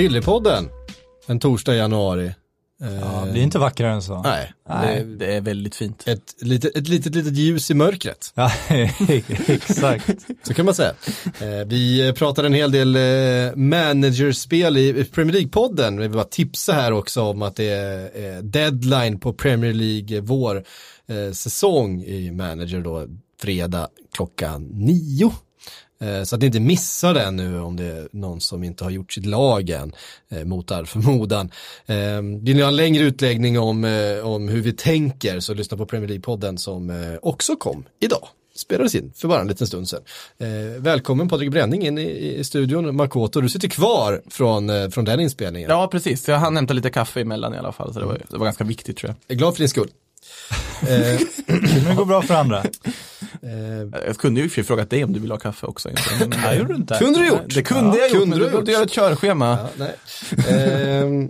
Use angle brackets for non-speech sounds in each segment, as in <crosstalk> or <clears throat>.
Sillypodden, en torsdag i januari. Ja, det är inte vackrare än så. Nej, Nej, det det är väldigt fint. ett litet, ett litet, litet ljus i mörkret. Ja, <laughs> exakt. Så kan man säga. Eh, vi pratade en hel del eh, managerspel i Premier League-podden. Vi vill bara tipsa här också om att det är eh, deadline på Premier League vår eh, säsong i manager då fredag klockan nio. Eh, Så att ni inte missar den nu om det är någon som inte har gjort sitt lag än eh, mot all förmodan. Eh, vill ni ha en längre utläggning om, om hur vi tänker så lyssna på Premier League-podden som också kom idag. Spelades in för bara en liten stund sedan. Eh, välkommen Patrik Bränning in i, i studion. Makoto, du sitter kvar från, eh, från den inspelningen. Ja, precis. Jag hann hämta lite kaffe emellan i alla fall, så det var, det var ganska viktigt tror jag. Jag är glad för din skull. Eh, <laughs> Men det går bra för andra. <laughs> eh, Jag kunde ju i och för sig frågat dig om du vill ha kaffe också. <laughs> Men, Nej, gjorde du inte. kunde du gjort? det kunde jag gjort, men du behövde göra ett körschema. Ja, nej. Ehm,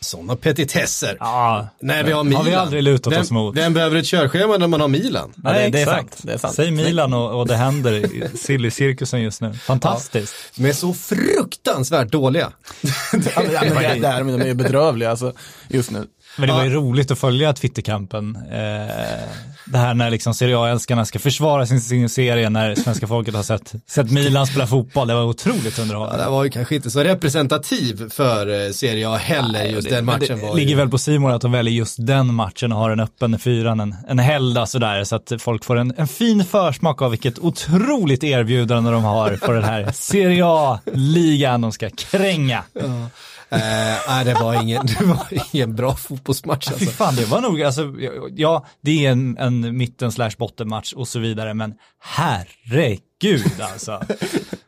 Sådana petitesser. Ja, Nej, vi har Milan. har vi aldrig lutat vem, oss mot. Vem behöver ett körschema när man har Milan? Ja, det- det är sant, det är sant. Säg Milan och, och det händer i silly-cirkusen just nu. Fantastiskt. De är så fruktansvärt dåliga. <laughs> Ja, ja, det, det här, men de är bedrövliga alltså, just nu. Men det var ju roligt att följa Twitterkampen. Eh, det här när liksom Serie A-älskarna ska försvara sin, sin serie när svenska folket har sett, sett Milan spela fotboll. Det var otroligt Ja, underhållande. det var ju kanske inte så representativ för eh, Serie A heller, just den matchen det var ligger ju... väl på Simon att de väljer just den matchen och har den öppen fyran, en, en helgdag sådär, så att folk får en, en fin försmak av vilket otroligt erbjudande de har på den här Serie A-ligan de ska kränga. Eh, nej, det var ingen, det var ingen bra fotbollsmatch Fy alltså. fan, det var nog, alltså, ja, det är en, en mitten slash bottenmatch och så vidare, men herregud alltså.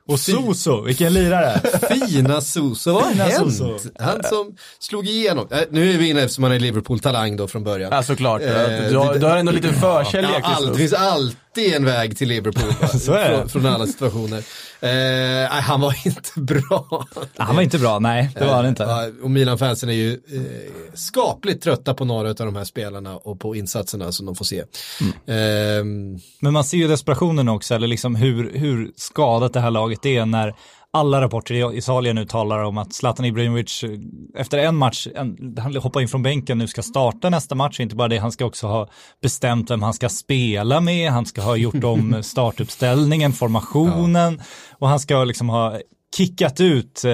Och Soso, vilken lirare. Fina Soso, vad har Fina hänt? Soso. Han som slog igenom. Eh, nu är vi inne eftersom han är Liverpool-talang då från början. Ja, såklart. Eh, du, har, du har ändå lite förkärlek. Ja, all, det finns alltid en väg till Liverpool va? <laughs> Så är det. från, från alla situationer. Eh, nej, han var <laughs> inte bra. Han var inte bra, nej, det var han inte. Ja, och Milan-fansen är ju eh, skapligt trötta på några av de här spelarna och på insatserna som de får se. Ehm, Men man ser ju desperationen också, eller liksom hur, hur skadat det här laget är när alla rapporter i Italien nu talar om att Zlatan Ibrahimovic eh, efter en match, en, han hoppar in från bänken, nu ska starta nästa match, inte bara det, han ska också ha bestämt vem han ska spela med, han ska ha gjort om <laughs> startuppställningen, formationen och han ska liksom ha kickat ut eh,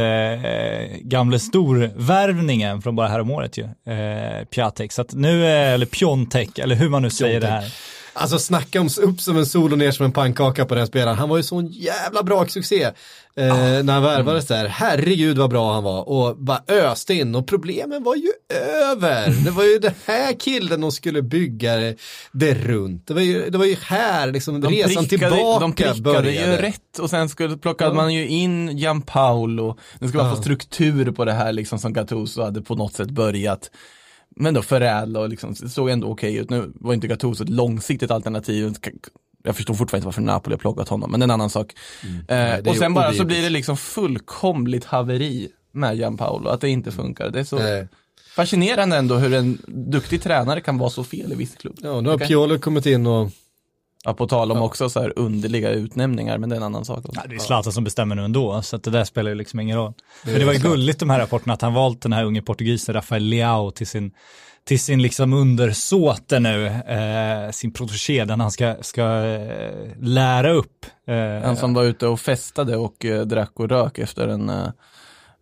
gamle storvärvningen från bara häromåret ju, eh, Piatek. Så att nu, eller Piontek, eller hur man nu säger det här. Alltså snacka om upp som en sol och ner som en pannkaka på den spelaren. Han var ju sån jävla bra succé eh, när han värvades där. Herregud vad bra han var och bara öste in och problemen var ju över. Det var ju det här killen de skulle bygga det, det runt. Det var ju, det var ju här liksom De resan prickade, tillbaka de prickade började. ju rätt och sen skulle, plockade man ju in Gianpaolo. Det skulle man få struktur på det här liksom som Gattuso hade på något sätt börjat. Men då förädla och liksom, det såg ändå okej ut. Nu var inte Gattuso ett långsiktigt alternativ. Jag förstår fortfarande inte varför Napoli har plockat honom, men det är en annan sak. Mm. Nej, Eh, och sen bara så blir det liksom fullkomligt haveri med Gianpaolo, att det inte funkar. Det är så Eh, fascinerande ändå hur en duktig tränare kan vara så fel i viss klubb. ja, nu har Okej. Piolo kommit in och Ja, på tal om också så här underliga utnämningar, men det är en annan sak. Också. Ja, det är Zlatan som bestämmer nu ändå, så att det där spelar ju liksom ingen roll. Men det var ju gulligt de här rapporterna att han valt den här unge portugisen Rafael Leao till sin, till sin liksom undersåte nu, eh, sin protégé, den han ska, ska eh, lära upp. Eh, Han som var ute och festade och eh, drack och rök efter en, eh,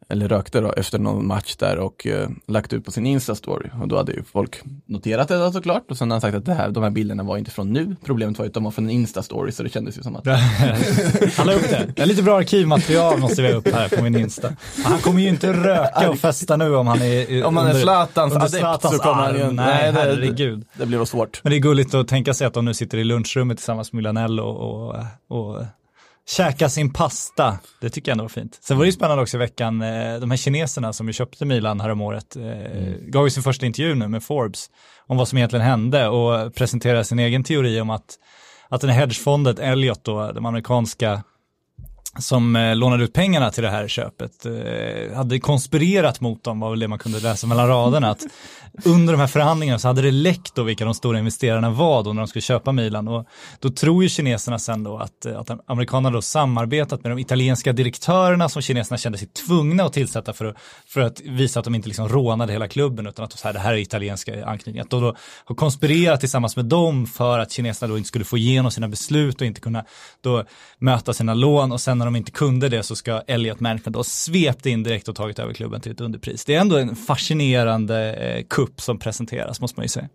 eller rökte då, efter någon match där och eh, lagt ut på sin Insta-story. Och då hade ju folk noterat det då såklart och sen har han sagt att det här, de här bilderna var inte från nu. Problemet var ju att de var från en Insta-story så det kändes ju som att <laughs> han la upp det. Det är lite bra arkivmaterial måste vi ha upp här på min Insta. Han kommer ju inte röka och festa nu om han är om man är Zlatans adept Zlatans så kommer han ju. Nej, det, herregud. det blir nog svårt. Men det är gulligt att tänka sig att de nu sitter i lunchrummet tillsammans med Milanello och, och, och käka sin pasta. Det tycker jag ändå var fint. Sen var det ju spännande också i veckan, eh, de här kineserna som ju köpte Milan häromåret, eh, Mm. gav ju sin första intervju nu med Forbes om vad som egentligen hände och presenterade sin egen teori om att, att den här hedgefondet Elliot då, de amerikanska som eh, lånade ut pengarna till det här köpet eh, hade konspirerat mot dem var väl det man kunde läsa mellan raderna. Att under de här förhandlingarna så hade det läckt då vilka de stora investerarna var då när de skulle köpa Milan och då tror ju kineserna sen då att, eh, att amerikanerna då samarbetat med de italienska direktörerna som kineserna kände sig tvungna att tillsätta för att, för att visa att de inte liksom rånade hela klubben utan att så här, det här är italienska anknytningar. Att de då har konspirerat tillsammans med dem för att kineserna då inte skulle få igenom sina beslut och inte kunna då möta sina lån och sen när de inte kunde det så ska Elliot Management då svept in direkt och tagit över klubben till ett underpris. Det är ändå en fascinerande eh, kupp som presenteras måste man ju säga.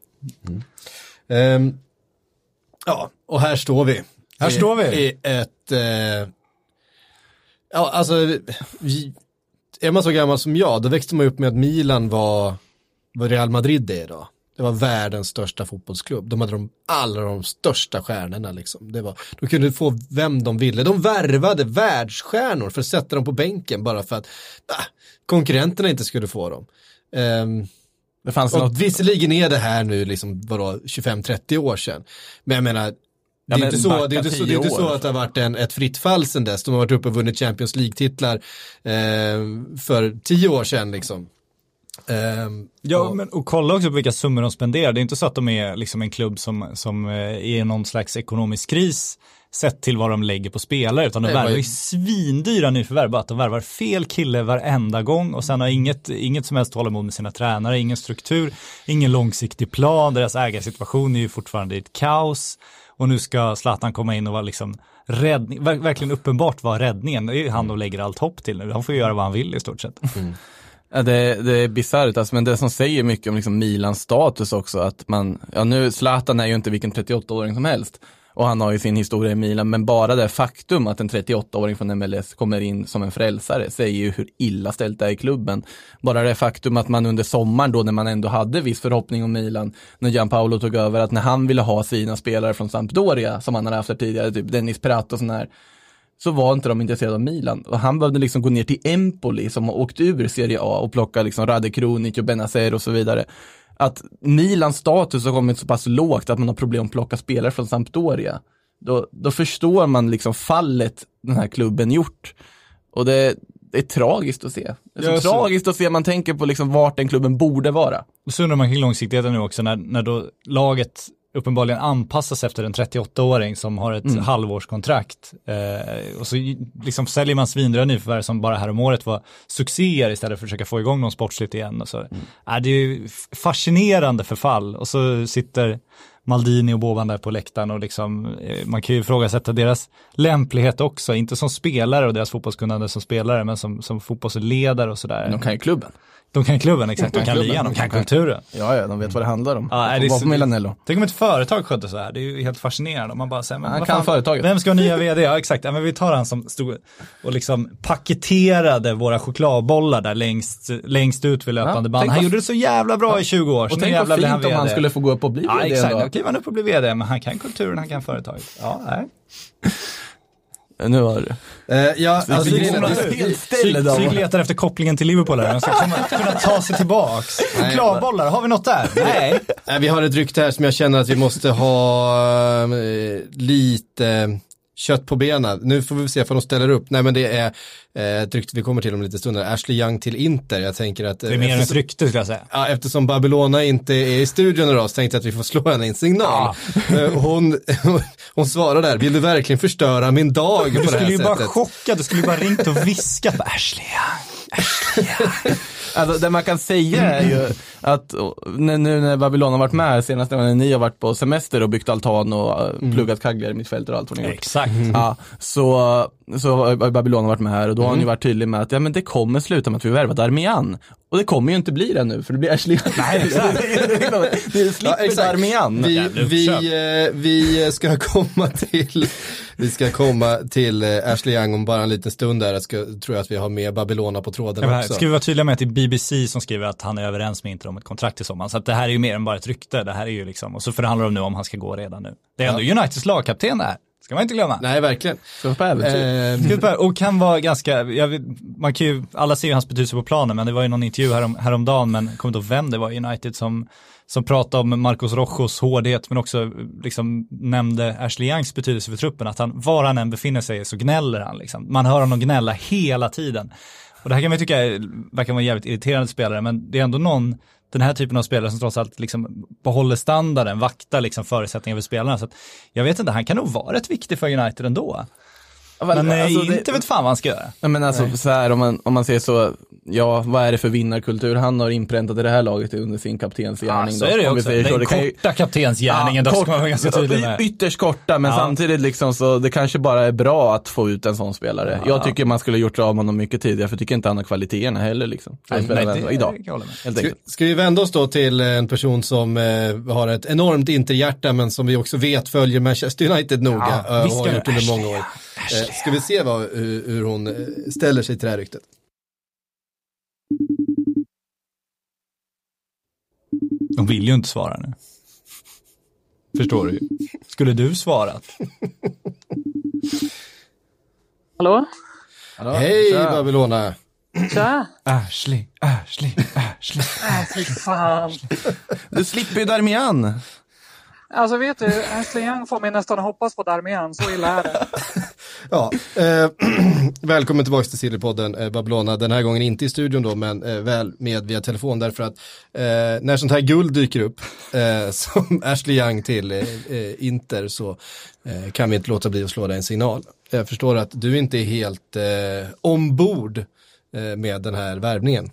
Ehm, ja, och här står vi. Här I- står vi. I ett, eh, ja alltså, vi- är man så gammal som jag, då växte man upp med att Milan var vad Real Madrid är idag. Det var världens största fotbollsklubb. De hade de, alla de största stjärnorna liksom. Det var, de kunde få vem de ville. De värvade världsstjärnor för att sätta dem på bänken bara för att ah, konkurrenterna inte skulle få dem. Ehm, Det fanns något, och visserligen är det här nu liksom, vadå, 25-30 år sedan. Men jag menar, det är, men inte, så, det, är inte, så, det är 10 inte så att det har varit en, ett fritt fall sedan dess. De har varit uppe och vunnit Champions League-titlar eh, för 10 år sedan liksom. Ehm, Ja, och- men och kolla också på vilka summor de spenderar. Det är inte så att de är liksom en klubb som, som eh, är i någon slags ekonomisk kris sett till vad de lägger på spelare, utan de Nej, värvar ju svindyra nyförvärv, bara att de värvar fel kille varenda gång och sen har inget, inget som helst tålamod med sina tränare, ingen struktur, ingen långsiktig plan, deras ägarsituation är ju fortfarande i ett kaos och nu ska Zlatan komma in och vara liksom räddning, ver- verkligen uppenbart vara räddningen, det är ju han de lägger allt hopp till nu, han får ju göra vad han vill i stort sett. Ja, det, det är bisarrt, alltså, men det som säger mycket om liksom Milans status också, att man, ja nu, Zlatan är ju inte vilken 38-åring som helst. Och han har ju sin historia i Milan, men bara det faktum att en 38-åring från MLS kommer in som en frälsare säger ju hur illa ställt det är i klubben. Bara det faktum att man under sommaren då när man ändå hade viss förhoppning om Milan, när Gianpaolo tog över, att när han ville ha sina spelare från Sampdoria, som han hade haft tidigare, typ Dennis Pratt och sån här, så var inte de intresserade av Milan. Och han behövde liksom gå ner till Empoli som har åkt ur Serie A och plocka liksom Rade Krunic och Benazer och så vidare. Att Milans status har kommit så pass lågt att man har problem att plocka spelare från Sampdoria. Då, då förstår man liksom fallet den här klubben gjort. Och det, det är tragiskt att se. Det är så Ja, så- tragiskt att se, man tänker på liksom vart den klubben borde vara. Och så undrar man kring långsiktigheten nu också när, när då laget uppenbarligen anpassas efter en 38-åring som har ett halvårskontrakt. Eh, och så liksom säljer man svindyra nyförvärv som bara här om året var succéer istället för att försöka få igång någon sportsligt igen. Och så. Mm. Eh, det är ju fascinerande förfall och så sitter Maldini och Boban där på läktaren och liksom, eh, man kan ju ifrågasätta deras lämplighet också, inte som spelare och deras fotbollskunnande som spelare, men som, som fotbollsledare och sådär. De kan ju klubben. De kan klubben, exakt, de kan kan klubben. ligan, de kan kulturen. Ja, ja, de vet vad det handlar om. Ja, de det är på Milanello. Tänk om ett företag skötte så här, det är ju helt fascinerande. Man bara säger, men Han kan fan, företaget. Vem ska ha nya <laughs> vd? Ja exakt, ja, men vi tar han som stod och liksom paketerade våra chokladbollar där längst, längst ut vid löpande Ja, band. Han vad- gjorde det så jävla bra i 20 år. Och tänk vad fint om han skulle få gå upp och bli Ja vd exakt, ändå. då kliver han upp och blir vd, men han kan kulturen, han kan företaget. Ja, nej. Nu har du. Eh, ja, alltså, Psyk- letar efter kopplingen till Liverpool här, han ska komma, <laughs> kunna ta sig tillbaks. Chokladbollar, har vi något där? Nej. Nej, vi har ett rykte här som jag känner att vi måste ha eh, lite kött på benen. Nu får vi se om de ställer upp. Nej men det är eh, ett rykte vi kommer till om lite stunder. Ashley Young till Inter. Jag tänker att eh, Det är mer än ett rykte skulle jag säga. ja, eftersom Babylona inte är i studion idag så tänkte jag att vi får slå henne en signal. Eh, hon, <laughs> hon svarar där, vill du verkligen förstöra min dag på Du det här skulle ju bara sättet? chocka, du skulle ju bara ringt och viskat på Ashley Young. Alltså det man kan säga är ju att nu när Babylon har varit med senast när ni har varit på semester och byggt altan och uh, pluggat kagglar i mittfältet och allt vad ni har gjort. Exakt. Ja, så, så har Babylon varit med här och då har han ju varit tydlig med att ja, men det kommer sluta med att vi värvar Darmian. Och det kommer ju inte bli det nu för det blir Ashley <laughs> Nej, exakt. <laughs> Du slipper Darmian. Vi, Jävla vi, uppköp. eh, vi ska <laughs> komma till, vi ska komma till eh, Ashley Young om bara en liten stund där. Jag ska, tror jag att vi har med Babylona på tråden Ja, men också. Ska vi vara tydliga med att det är BBC som skriver att han är överens med Inter om ett kontrakt till sommaren. Så att det här är ju mer än bara ett rykte. Det här är ju liksom, och så förhandlar de nu om han ska gå redan nu. Det är ändå Uniteds lagkapten där. Ska man inte glömma. Nej, verkligen. Så på äventyr. Eh, Super, och kan vara ganska, jag vet, man kan ju, alla ser ju hans betydelse på planen, men det var ju någon intervju härom, häromdagen, men jag kommer inte ihåg vem det var i United som, som pratade om Marcos Rojos hårdhet, men också liksom nämnde Ashley Youngs betydelse för truppen, att han, var han än befinner sig så gnäller han liksom. Man hör honom gnälla hela tiden. Och det här kan man tycka är- verkar vara en jävligt irriterande spelare, men det är ändå någon, den här typen av spelare som trots allt liksom behåller standarden, vaktar liksom förutsättningar för spelarna. Så att, jag vet inte, han kan nog vara rätt viktig för United ändå. Men eh, Alltså, det- inte vet fan vad han ska göra. Nej, men alltså så här om man, om man ser så, ja vad är det för vinnarkultur han har inpräntat i det här laget under sin kaptensgärning Ja, så då? är det ju också. Den så. Det kan ju- korta kaptensgärningen, då ska man vara ganska tydlig med. Ytterst korta, men Ja. samtidigt liksom så det kanske bara är bra att få ut en sån spelare. Jag tycker man skulle gjort av honom mycket tidigare, för jag tycker inte han har kvaliteterna heller liksom. Nej, vänster- det- idag, helt Ska, ska vi vända oss då till en person som eh, har ett enormt interhjärta men som vi också vet följer Manchester United noga Ja, eh, och har gjort under många år. Ashley, Eh, ska vi se vad, hur, hur hon eh, ställer sig till det här ryktet? De vill ju inte svara nu. Förstår du? Skulle du svarat? Hallå? Hej tja. Babylona! Tja! Ashley, Ashley, Ashley. Äh, fy fan. Du slipper ju Darmian. Alltså vet du, Ashley Young får mig nästan hoppas på Darmian, så illa är det. Ja, eh, <clears throat> välkommen tillbaka till Sillypodden eh, Babylona. Den här gången inte i studion då, men eh, väl med via telefon därför att eh, när sånt här guld dyker upp, eh, <laughs> som Ashley Young till eh, eh, Inter, så kan vi inte låta bli att slå dig en signal. Jag förstår att du inte är helt eh, ombord med den här värvningen.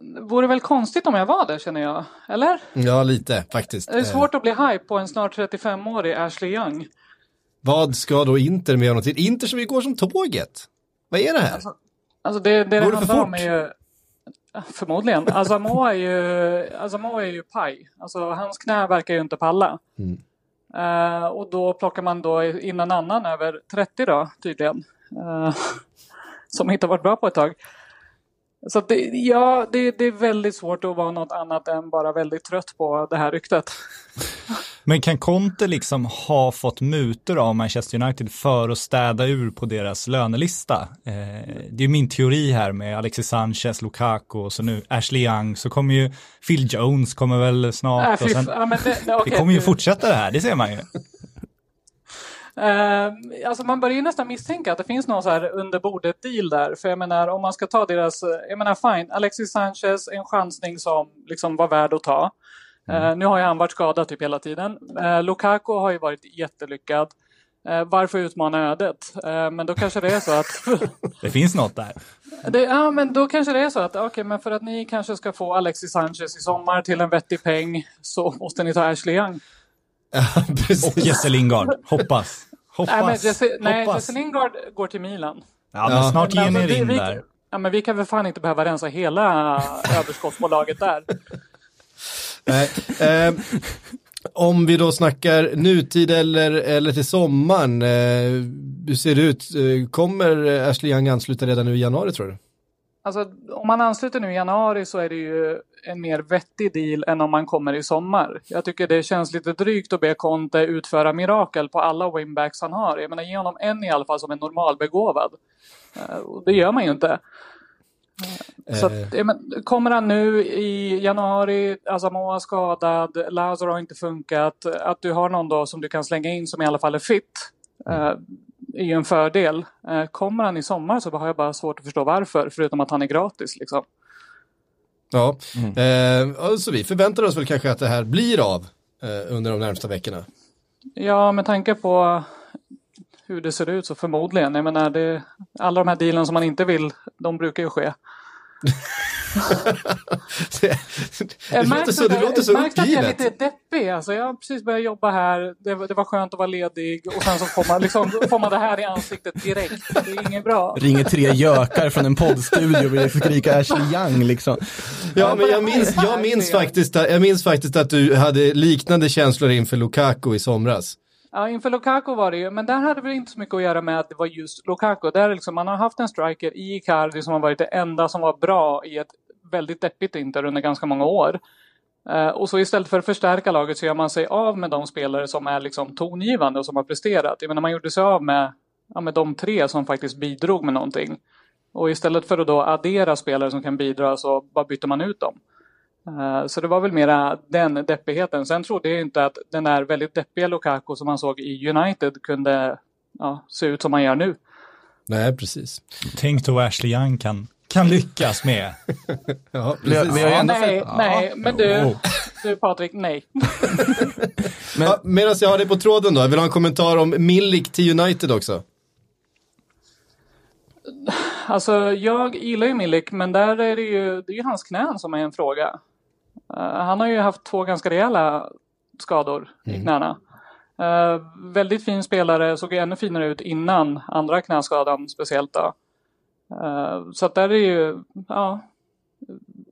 Det vore väl konstigt om jag var det känner jag, eller? Ja, lite faktiskt. Det är svårt att bli hype på en snart 35-årig Ashley Young. Vad ska då Inter med honom till? Inter som vi går som tåget. Vad är det här? Alltså det det, det Går det för handlar om fort? är ju... Förmodligen. Asamoah är ju, Asamoah är ju paj. Alltså hans knä verkar ju inte palla. Mm. Eh, och då plockar man då in en annan över 30 då, tydligen. Eh, <laughs> som inte varit bra på ett tag. Så det, ja, det, det är väldigt svårt att vara något annat än bara väldigt trött på det här ryktet. Men kan Conte liksom ha fått mutor av Manchester United för att städa ur på deras lönelista? Eh, det är min teori här med Alexis Sanchez, Lukaku och så nu Ashley Young, så kommer ju Phil Jones kommer väl snart. Äh, och sen, det, kommer ju fortsätta det här, det ser man ju. Eh, alltså man börjar ju nästan misstänka att det finns någon så här under bordet deal där. För jag menar om man ska ta deras, eh, jag menar fine, Alexis Sanchez, en chansning som liksom var värd att ta. Eh, nu har ju han varit skadad typ hela tiden. Uh, Lukaku har ju varit jättelyckad. Eh, varför utmana ödet? Eh, men då kanske det är så att <laughs> Det finns något där. det, ja, men då kanske det är så att okej, men för att ni kanske ska få Alexis Sanchez i sommar till en vettig peng så måste ni ta Ashley Young. <laughs> Och Jesse Lingard, hoppas. Hoppas. Nej, men Jesse, nej. Jesse Lingard går till Milan. Ja, men snart ger ni in vi- där. Ja, men vi kan väl fan inte behöva rensa hela <laughs> överskottsbolaget där. Nej. Eh, om vi då snackar nutid eller, eller till sommaren, eh, hur ser det ut? Eh, kommer Ashley Young ansluta redan nu i januari tror du? Alltså, om man ansluter nu i januari så är det ju en mer vettig deal än om man kommer i sommar. Jag tycker det känns lite drygt att be Conte utföra mirakel på alla winbacks han har. Jag menar, ge honom en i alla fall som är normalbegåvad. Eh, det gör man ju inte. Så Eh. att, ja, men, kommer han nu i januari, Asamoah skadad, Lazaro har inte funkat, att du har någon då som du kan slänga in som i alla fall är fit, eh, är ju en fördel. Eh, kommer han i sommar så har jag bara svårt att förstå varför, förutom att han är gratis liksom. Ja, eh, och så vi förväntar oss väl kanske att det här blir av eh, under de närmsta veckorna. Ja, med tanke på hur det ser ut så förmodligen. Jag menar, det, alla de här dealen som man inte vill, de brukar ju ske. <laughs> det, det, låter så, det låter så märks att jag är uppgivet. lite deppig. Alltså, jag har precis börjat jobba här. Det, det var skönt att vara ledig och sen så får man, liksom, <laughs> får man det här i ansiktet direkt. Det är inget bra. Ringer tre gökar från en poddstudio och vill skrika Ashley Young liksom. Ja, men jag minns, jag, minns faktiskt, att- jag minns faktiskt att du hade liknande känslor inför Lukaku i somras. Ja, inför Lukaku var det ju, men där hade väl inte så mycket att göra med att det var just Lukaku. Där liksom, man har haft en striker i Icardi som har varit det enda som var bra i ett väldigt deppigt Inter under ganska många år. Eh, och så istället för att förstärka laget så gör man sig av med de spelare som är liksom tongivande och som har presterat. Jag menar man gjorde sig av med, ja, med de tre som faktiskt bidrog med någonting. Och istället för att då addera spelare som kan bidra så bara bytte man ut dem. Eh, Så det var väl mera den deppigheten. Sen trodde jag inte att den där väldigt deppiga Lukaku som man såg i United kunde ja, se ut som han gör nu. Nej, precis. Tänk då Ashley Young kan, kan lyckas med. <laughs> Ja, precis. vi ändå nej, nej, men du, du Patrik, nej. <laughs> Ja, Medan jag har dig på tråden då, jag vill ha en kommentar om Milik till United också. Alltså jag gillar ju Milik, men där är det ju, det är ju hans knän som är en fråga. Eh, han har ju haft två ganska rejäla skador i knäna. Eh, väldigt fin spelare, såg ännu finare ut innan andra knäskadan speciellt då. Eh, så att där är ju, ja,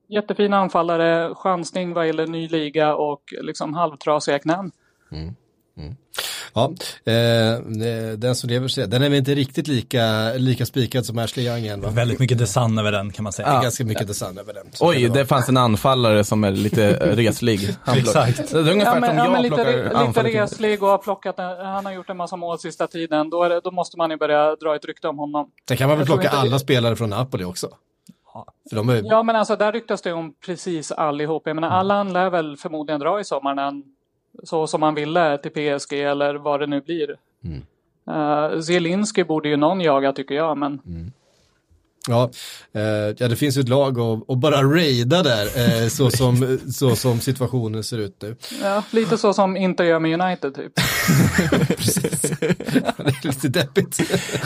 jättefin anfallare, chansning vad gäller ny liga och liksom halvtrasiga knän. Ja, eh, den som lever ser, den är väl inte riktigt lika, lika spikad som Ashley Young än va? Väldigt mycket design över den kan man säga. Det är ganska mycket design över den. Oj, det det fanns en anfallare som är lite eh, reslig. <laughs> Exakt. Det är ungefär Ja, men, som ja, jag men lite, plockar lite reslig och har plockat, han har gjort en massa mål sista tiden. Då, är det, då måste man ju börja dra ett rykte om honom. Sen kan man väl Jag plocka alla spelare från Napoli också. För de är, Ja men alltså där ryktas det om precis allihop. Jag menar Allan lär väl förmodligen dra i sommar när han, så som han ville till PSG eller vad det nu blir. Uh, Zielinski borde ju någon jaga tycker jag men Ja, eh, ja, det finns ju ett lag och bara raida där, eh, så, som, <laughs> så som situationen ser ut nu. ja, lite så som inte gör med United typ. <laughs> det är lite deppigt.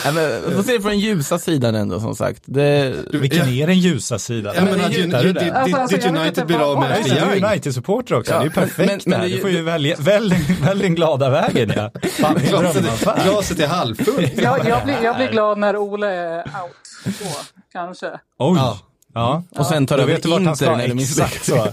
Ja, men, får se det från den ljusa sidan ändå som sagt. Det, Vilken är den ljusa sidan? Ja, men att det- ju- ju- du ditt- Alltså, alltså, ditt United inte blir av med Ashley Du är. United-supporter också, Ja, det är ju men- perfekt men det- Du får ju välja, välj, välj den glada vägen ja. Fan, Glaset, glaset är halvfullt. Jag, jag, blir, jag blir glad när Ole är out. Så, kanske. Oj. Ja. Ja. och sen tar Då över vet du vart han Inter det Exakt så.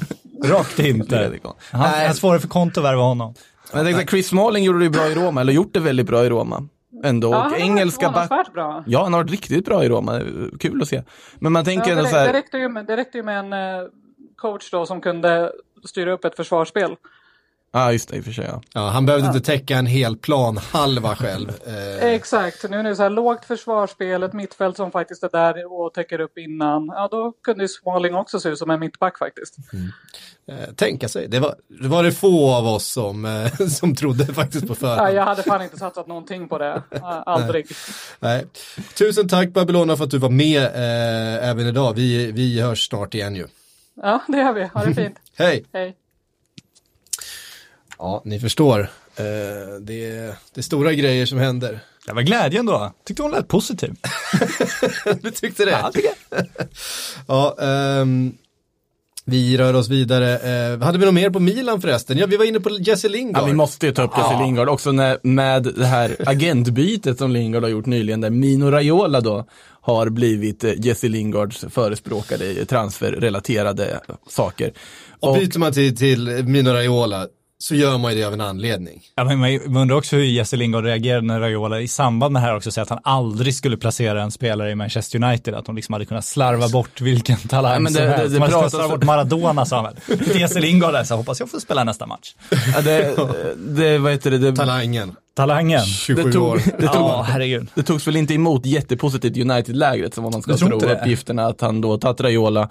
Rakt <laughs> inte. Han, Nej. han svarar för konto värva honom. Men jag tänkte, Chris Smalling gjorde det ju bra i Roma, eller gjort det väldigt bra i Roma. Ändå. Ja, han har engelska varit bra. Ja, han har varit riktigt bra i Roma. Kul att se. Men man tänker Ja, ändå det, så det, här. räckte ju med, det räckte ju med en eh, coach då som kunde styra upp ett försvarsspel. Ja, just det, i och för sig. Ja. Ja, han behövde inte täcka en hel plan halva själv. Eh, <laughs> Exakt, nu är det så här lågt försvarsspel, ett mittfält som faktiskt är där och täcker upp innan. Ja, då kunde ju Smalling också se ut som en mittback faktiskt. eh, tänka sig, det var, det var det få av oss som, eh, <laughs> som trodde faktiskt på Ja, förhand. jag hade fan inte satsat någonting på det. <laughs> Ja, aldrig. Nej. Tusen tack Babylona för att du var med eh, även idag. Vi, vi hörs snart igen ju. Ja, det gör vi. Ha det fint. Hej! Hej. Ja, ni förstår. Eh, det, är, det är stora grejer som händer. Det var glädjen då. Tyckte hon lät positiv. <laughs> du tyckte det? Ja, tycker jag. <laughs> Ja, ehm, vi rör oss vidare. Eh, hade vi något mer på Milan förresten? Ja, vi var inne på Jesse Lingard. Ja, vi måste ju ta upp Jesse Lingard också när, med det här agentbytet som Lingard har gjort nyligen där Mino Raiola då har blivit eh, Jesse Lingards förespråkare i transferrelaterade saker. Och byter man till, till Mino Raiola så gör man ju det av en anledning. Ja, men man undrar också hur Jesse Lingard reagerade när Raiola i samband med det här också säger att han aldrig skulle placera en spelare i Manchester United, att de liksom hade kunnat slarva bort vilken talang Ja, men det- som helst. det Man pratas- slarva bort Maradona sa han väl. Jesse Lingard där, så hoppas jag får spela nästa match. Ja, det, <laughs> det, vad heter det, det, Talangen. Talangen. 27 det, tog, år. det, tog, Ja, herregud. det togs väl inte emot jättepositivt United-lägret som om man ska tro uppgifterna att han då tagit Raiola.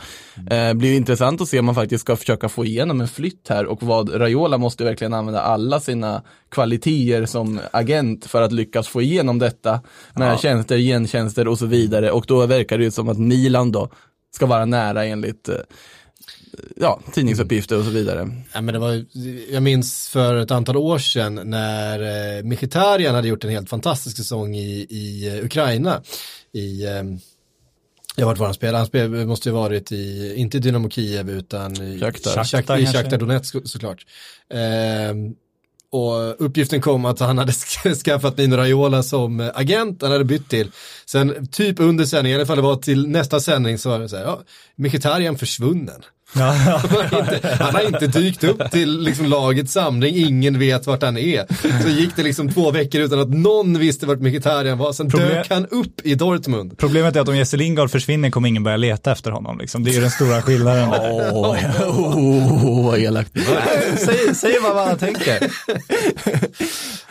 Eh, blir intressant att se om man faktiskt ska försöka få igenom en flytt här och vad Raiola måste verkligen använda alla sina kvaliteter som agent för att lyckas få igenom detta med tjänster, gentjänster och så vidare och då verkar det ju som att Milan då ska vara nära enligt eh, ja, tidningsuppgifter och så vidare. Ja, men det var, jag minns för ett antal år sedan när eh, Mkhitaryan hade gjort en helt fantastisk säsong i, i eh, Ukraina. I, eh, jag vart var han spelade, han spelade, måste ju varit i, inte i Dynamo Kiev utan i Shakhtar. Shakhtar, Shakhtar i kanske. Shakhtar Donetsk så- såklart. Eh, och uppgiften kom att han hade <laughs> sk- skaffat Mino Raiola som eh, agent, han hade bytt till. Sen typ under sändningen, i alla fall det var till nästa sändning så var det så här, ja, Mkhitaryan försvunnen. Han har, inte, han har inte dykt upp till liksom lagets samling, ingen vet vart han är. Så gick det liksom två veckor utan att någon visste vart Mkhitaryan var, sen Problem- dök han upp i Dortmund. Problemet är att om Jesse Lingard försvinner kommer ingen börja leta efter honom. Liksom. Det är ju den stora skillnaden. Åh, oh, vad elakt. säg, säg vad man tänker.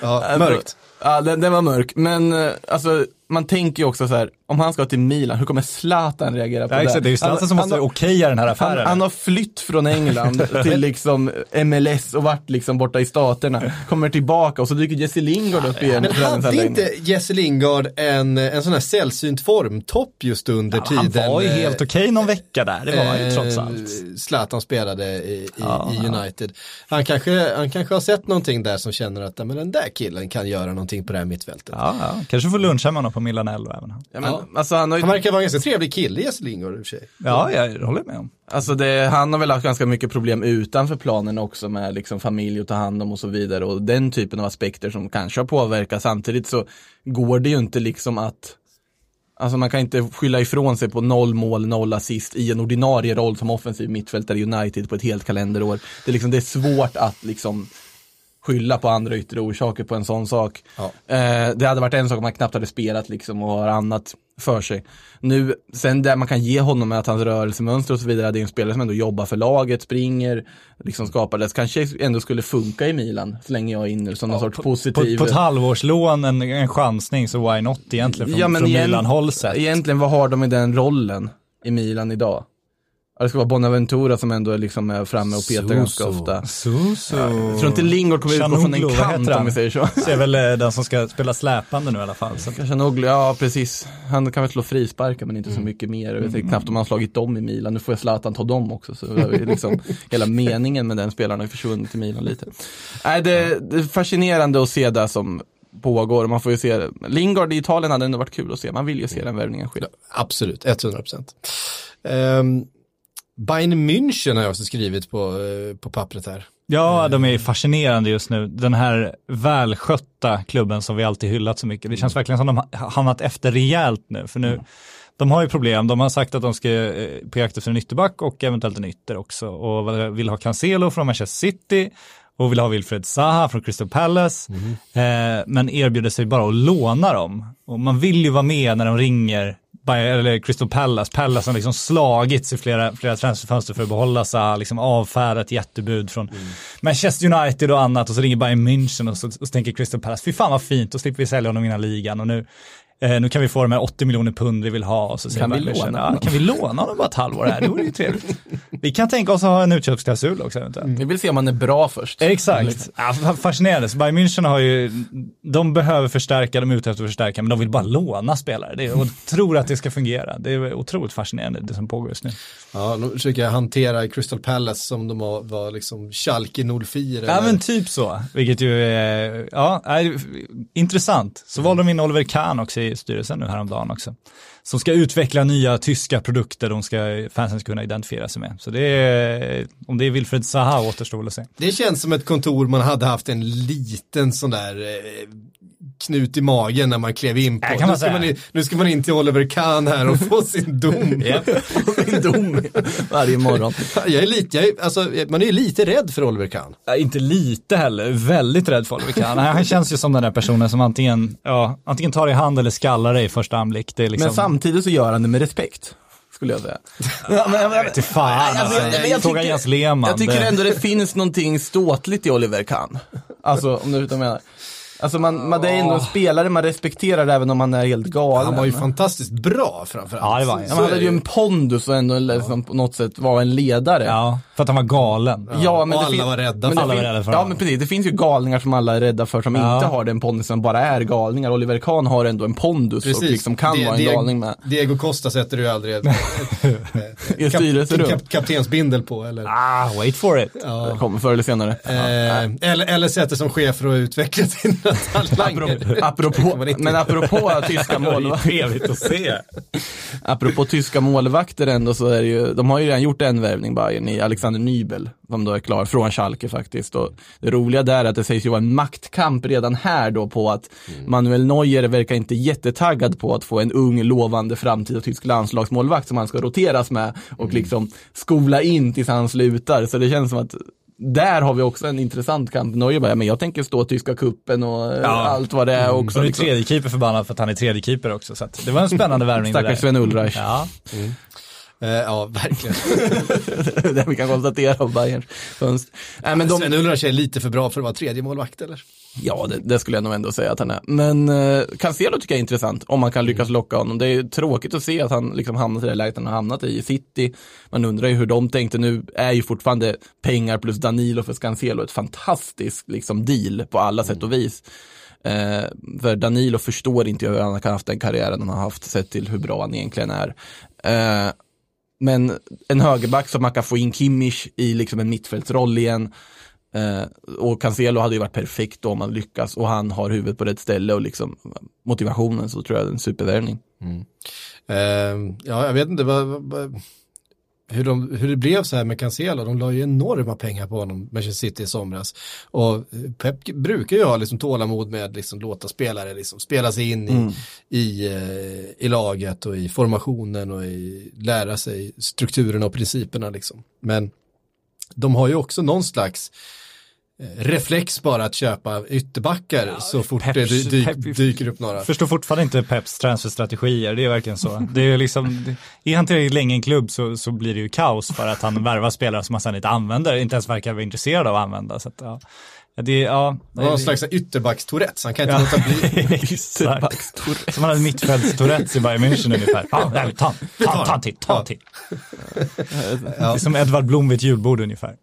Ja, mörkt. Ja, den, den var mörk. Men eh, alltså, man tänker ju också så här, om han ska till Milan, hur kommer Zlatan reagera på Ja, det? exakt, det är ju Zlatan Han- som han måste okeja den här Han, affären. han har flytt från England <laughs> till liksom MLS och varit liksom borta i staterna. Kommer tillbaka och så dyker Jesse Lingard upp igen. Men hade inte Jesse Lingard en, en sån här sällsynt formtopp just under Ja, han tiden? var ju eh, helt okej någon vecka där, det var han ju trots eh, allt. Zlatan spelade i, i, Ja, i United. Han, kanske, han kanske har sett någonting där som känner att "Ja, men den där killen kan göra någonting på det här mittfältet. Ja, ja. Kanske får luncha med honom på Milanello även han. Ja, men, alltså, han, har ju, Han verkar vara en ganska trevlig kille Jesse Lingard i och för sig. Ja, jag håller med om. alltså det, han har väl haft ganska mycket problem utanför planen också med liksom familj att ta hand om och så vidare och den typen av aspekter som kanske har påverkat. Samtidigt så går det ju inte liksom att Alltså man kan inte skylla ifrån sig på noll mål, noll assist i en ordinarie roll som offensiv mittfältare i United på ett helt kalenderår. Det är, liksom, det är svårt att liksom skylla på andra yttre orsaker på en sån sak. Ja. Eh, det hade varit en sak om han knappt hade spelat liksom och har annat för sig. Nu, sen där man kan ge honom med att hans rörelsemönster och så vidare, det är en spelare som ändå jobbar för laget, springer, liksom skapar det, kanske ändå skulle funka i Milan, så länge jag är inne som någon sorts På, positiv. på ett halvårslån, en, en chansning, så why not egentligen från, Ja, från Milan-håll sett. Egentligen, vad har de i den rollen i Milan idag? Ja, det ska vara Bonaventura som ändå är liksom är framme och petar Så, ganska så. ofta. Så, så. Jag tror inte Lingard kommer utgå från en Chanoglu, kant om vi säger så. <laughs> Så är väl eh, den som ska spela släpande nu i alla fall. Så. Nog, ja precis. Han kan väl slå frisparkar men inte Mm. så mycket mer. Jag vet knappt om han slagit dem i Milan. Nu får jag Zlatan ta dem också. Så det liksom, <laughs> hela meningen med den spelaren har försvunnit i Milan lite. Nej, det, det är fascinerande att se det som pågår. Man får ju se, Lingard i Italien hade ändå varit kul att se. Man vill ju se den värvningen ske. Absolut, 100 procent. Um, Bayern München har jag också skrivit på, eh, på pappret här. Ja, de är fascinerande just nu. Den här välskötta klubben som vi alltid hyllat så mycket. Det känns verkligen som de har hamnat efter rejält nu. För nu, de har ju problem. De har sagt att de ska eh, på jakt efter en ytterback och eventuellt en ytter också. Och vill ha Cancelo från Manchester City och vill ha Wilfred Zaha från Crystal Palace. Eh, men erbjuder sig bara att låna dem. Och man vill ju vara med när de ringer Bayern- eller Crystal Palace, Palace har liksom slagits i flera, flera transferfönster för att behålla Zaha, liksom avfärdat jättebud från Manchester United och annat. Och så ringer Bayern München och så, och så tänker Crystal Palace, fy fan vad fint, då slipper vi sälja honom innan ligan. Och nu Eh, nu kan vi få de här 80 miljoner pund vi vill ha. Och så säger Kan vi låna ja? Kan vi låna honom bara ett halvår här? Det vore ju trevligt. <laughs> Vi kan tänka oss att ha en utköpsklausul också eventuellt. Vi vill se om han är bra först. Exakt. Ja, fa- fascinerande. Så Bayern München har ju, de behöver förstärka, de är ute efter att förstärka, men de vill bara låna spelare. Det är, och tror att det ska fungera. Det är otroligt fascinerande det som pågår just nu. Ja, de försöker hantera Crystal Palace som de var, var liksom Schalke 04. Ja men typ så, vilket ju är, ja, är intressant. Så valde de in Oliver Kahn också i styrelsen nu häromdagen också. Som ska utveckla nya tyska produkter de ska, fansen ska kunna identifiera sig med. Så det är, om det är Wilfred Zaha återstår väl att se. Det känns som ett kontor man hade haft en liten sån där eh, knut i magen när man klev in på. Man nu, ska man in, nu ska man in till Oliver Kahn här och få sin dom. <laughs> Min dom varje morgon. <laughs> Jag är lite, jag är, alltså, man är ju lite rädd för Oliver Kahn. Ja, inte lite heller, väldigt rädd för Oliver Kahn. Han känns ju som den där personen som antingen, ja, antingen tar i hand eller skallar dig i första anblick. Det är liksom, Men samtidigt så gör han det med respekt. Skulle jag säga. <laughs> Ja, men- men- till fan alltså. jag Fråga Jens Lehmann. Jag tycker det- ändå det finns någonting ståtligt i Oliver Kahn. Alltså, om du vet vad jag menar. Alltså man, man, det är ändå en spelare man respekterar även om han är helt galen. Han var ju fantastiskt bra framförallt. Ja, det var han. Ja, hade ju en pondus och ändå liksom på något sätt var en ledare. Ja, för att han var galen. Ja, men och det alla var rädda men för det Alla var fin- rädda för Ja honom. men precis, det finns ju galningar som alla är rädda för som Ja. inte har den pondusen, bara är galningar. Oliver Kahn har ändå en pondus och liksom kan Die- vara en Diego- galning med. Diego Costa sätter du ju aldrig <laughs> I styrelserum. kap, kaptensbindel på eller, Ah, wait for it. Det kommer förr eller senare. eh, eller, eller sätter som chef för att utveckla sin talanger. Apropå, men apropå tyska <laughs> målvakter. trevligt att se. Apropå tyska målvakter ändå så är det ju, de har ju redan gjort en värvning Bayern i Alexander Nybel, som då är klar, från Schalke faktiskt. Och det roliga där är att det sägs ju vara en maktkamp redan här då på att Manuel Neuer verkar inte jättetaggad på att få en ung, lovande framtida tysk landslagsmålvakt som han ska roteras med och liksom skola in tills han slutar. Så det känns som att där har vi också en intressant kamp. Neuer bara, ja, men jag tänker stå tyska kuppen och eh, allt vad det är också. Så är liksom. tredje keeper förbannad för att han är tredje keeper också. Så att det var en spännande <laughs> värvning. det Stackars där. Sven Ulreich. Ja, Eh, ja, verkligen. <laughs> det vi kan konstatera av Bayerns fönster. Nej, men de, Sven Ulreich är lite för bra för att vara tredje målvakt eller? Ja, det, det skulle jag nog ändå säga att han är. Men eh, Cancelo tycker jag är intressant, om man kan lyckas locka honom. Det är tråkigt att se att han liksom hamnat i det läget han har hamnat i, i City. Man undrar ju hur de tänkte. Nu är ju fortfarande pengar plus Danilo för Cancelo ett fantastiskt liksom, deal på alla sätt och vis. Eh, för Danilo förstår inte hur han kan ha haft den karriären han har haft, sett till hur bra han egentligen är. Eh, men en högerback som man kan få in Kimmich i liksom en mittfältsroll igen. Eh, och Cancelo hade ju varit perfekt om han lyckas och han har huvudet på rätt ställe och liksom motivationen så tror jag det är en supervärvning. Eh, ja, jag vet inte vad, vad, hur, de, hur det blev så här med Cancelo. De la ju enorma pengar på honom, Manchester City i somras. Och Pep brukar ju ha liksom tålamod med liksom låta spelare liksom spela sig in i, i, eh, i laget och i formationen och i lära sig strukturerna och principerna liksom. Men de har ju också någon slags reflex bara att köpa ytterbackar så fort det Peps- dy, dy, dyker upp några. Förstår fortfarande inte Peps transferstrategier, det är verkligen så. Det är liksom, är han tillräckligt länge i en klubb så, så blir det ju kaos för att han värvar spelare som han sen inte använder, inte ens verkar vara intresserad av att använda. Så att, ja. Det, är- ja, Det var någon slags ytterbackstourettes, han kan inte låta bli. <laughs> Exakt. Som han hade mittfältstourettes i Bayern München ungefär. Ja, nej, ta, ta, ta en till, ta en till. Det är som Edvard Blom vid ett julbord ungefär.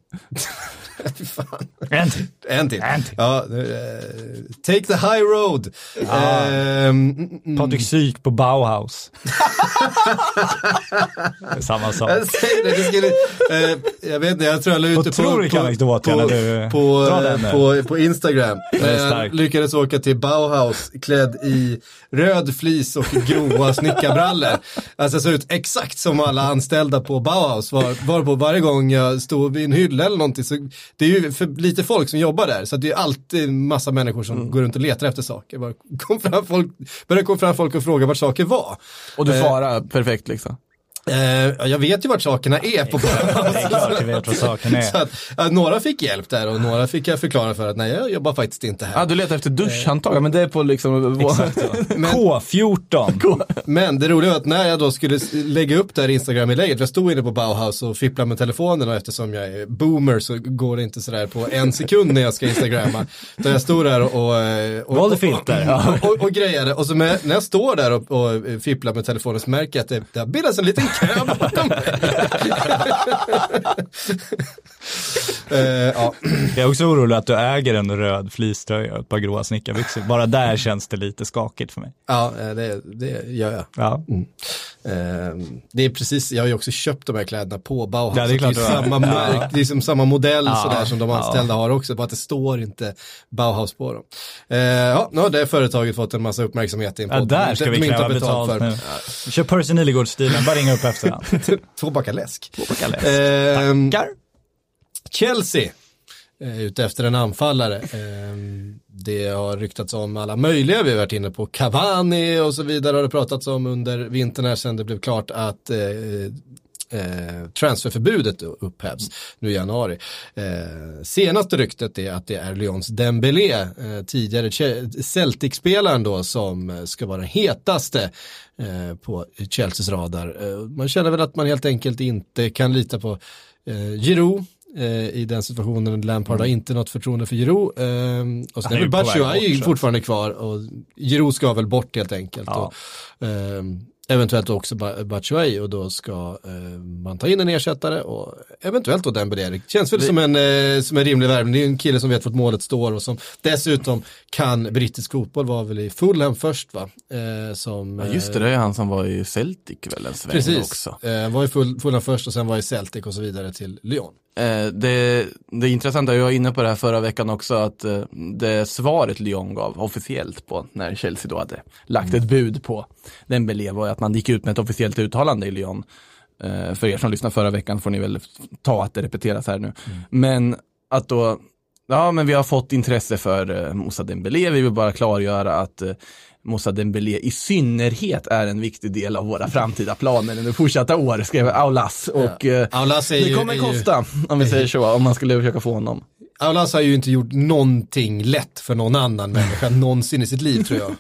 <laughs> En till. En till. En till. Ja, eh, take the high road. Ehm, mm, mm. Patrik Syk på Bauhaus. Samma sak. Jag det, skulle, eh, jag vet inte, jag tror jag la ut det på, på, när du på, på, på Instagram. jag lyckades åka till Bauhaus klädd i röd flis och gråa snickarbrallor. Alltså jag såg ut exakt som alla anställda på Bauhaus. Var, var på varje gång jag stod vid en hylla eller någonting så det är ju för lite folk som jobbar där så det är alltid massa människor som går runt och letar efter saker. Bara kom fram folk, började komma fram folk och fråga vart saker var. Och du Eh, svarar perfekt liksom. Eh, ja, jag vet ju vart sakerna är på Bauhaus. Det är klart jag vet vad saken är. <laughs> Så att, ja, några fick hjälp där och några fick jag förklara för att nej, jag jobbar faktiskt inte här. Ja, du letar efter duschhandtag, ja, men det är på liksom... K14. <laughs> Men det roliga var att när jag då skulle lägga upp det här Instagram-inlägget, jag stod inne på Bauhaus och fipplade med telefonen och eftersom jag är boomer så går det inte sådär på en sekund när jag ska instagramma. Så jag stod där och... och, och Valde filter. Och, och, och grejade och så med, när jag står där och, och fipplar med telefonen så märker jag att det, det har bildats en liten kö bakom mig. Eh, ja. Jag är också orolig att du äger en röd fleecetröja och ett par gråa snickarbyxor. Bara där känns det lite skakigt för mig. ja, eh, det, det gör jag. Ja. Eh, det är precis, jag har ju också köpt de här kläderna på Bauhaus. Ja, det är klart det är samma, märk, det är som samma modell Ja, sådär som de ja. anställda har också, bara att det står inte Bauhaus på dem. Eh, ja, nu har det företaget fått en massa uppmärksamhet i en Ja, podd. där ska vi kräva betalt, nu. Kör Percy Nilegård-stilen, bara ringa upp efterhand. <laughs> Två läsk. Backar läsk. Eh, Tackar. Chelsea eh, ute efter en anfallare. Eh, det har ryktats om alla möjliga, vi har varit inne på Cavani och så vidare har det pratats om under vintern här sen det blev klart att eh, eh, transferförbudet upphävs nu i januari. Eh, senaste ryktet är att det är Lyons Dembélé, eh, tidigare Celtic-spelaren då som eh, ska vara den hetaste eh, på Chelseas radar. Eh, man känner väl att man helt enkelt inte kan lita på eh, Giroud eh, i den situationen. Lampard har inte något förtroende för Giroud. Eh, och sen är väl Batshuayi fortfarande kvar och Giroud ska väl bort helt enkelt. Ja. Och, eh, eventuellt också Ba- Batshuayi och då ska eh, man ta in en ersättare och eventuellt då Dembélé. Det känns väl som, en, eh, som en rimlig värvning. Det är en kille som vet vart målet står och som dessutom kan brittisk fotboll, var väl i Fulham först va? Eh, som, Ja, just det, det är han som var i Celtic väl en sväng Precis, också. eh, var i Fulham först och sen var i Celtic och så vidare till Lyon. Eh, det, det intressanta, jag var inne på det här förra veckan också, att eh, det svaret Lyon gav officiellt på när Chelsea då hade lagt ett bud på Dembélé var att man gick ut med ett officiellt uttalande i Lyon. Eh, för er som lyssnade förra veckan får ni väl ta att det repeteras här nu. Men att då, ja men vi har fått intresse för Moussa Dembélé, vi vill bara klargöra att Moussa Dembélé i synnerhet är en viktig del av våra framtida planer under fortsatta år, skrev Aulas. Och eh, Aulas är det ju- kommer är ju- kosta, om vi säger så, om man skulle försöka få honom. Aulas har ju inte gjort någonting lätt för någon annan människa <laughs> någonsin i sitt liv tror jag.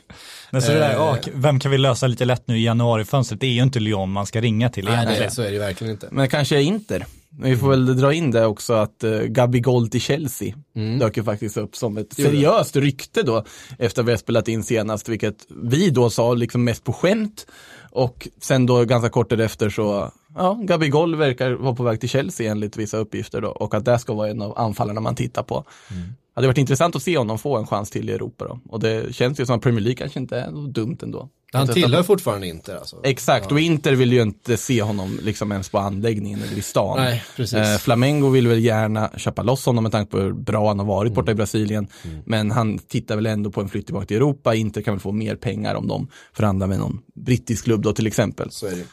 Men så det där, Eh. ja, vem kan vi lösa lite lätt nu i januarifönstret? Det är ju inte Lyon man ska ringa till Nej, egentligen. nej, så är det ju verkligen inte. Men kanske Inter. Men Vi får väl dra in det också att uh, Gabigol till Chelsea dök ju faktiskt upp som ett seriöst rykte då efter vi har spelat in senast, vilket vi då sa liksom mest på skämt. Och sen då ganska kort därefter så, ja, Gabigol verkar vara på väg till Chelsea enligt vissa uppgifter då och att det ska vara en av anfallarna man tittar på. Det hade varit intressant att se honom få en chans till i Europa då. Och det känns ju som att Premier League kanske inte är så dumt ändå. Han Att tillhör fortfarande inte alltså. Exakt, och Inter vill ju inte se honom liksom ens på anläggningen eller i stan. Nej, precis. Eh, Flamengo vill väl gärna köpa loss honom med tanke på hur bra han har varit borta Mm. i Brasilien. Men han tittar väl ändå på en flytt tillbaka till Europa. Inter kan väl få mer pengar om de förhandlar med någon brittisk klubb då till exempel. Så är det.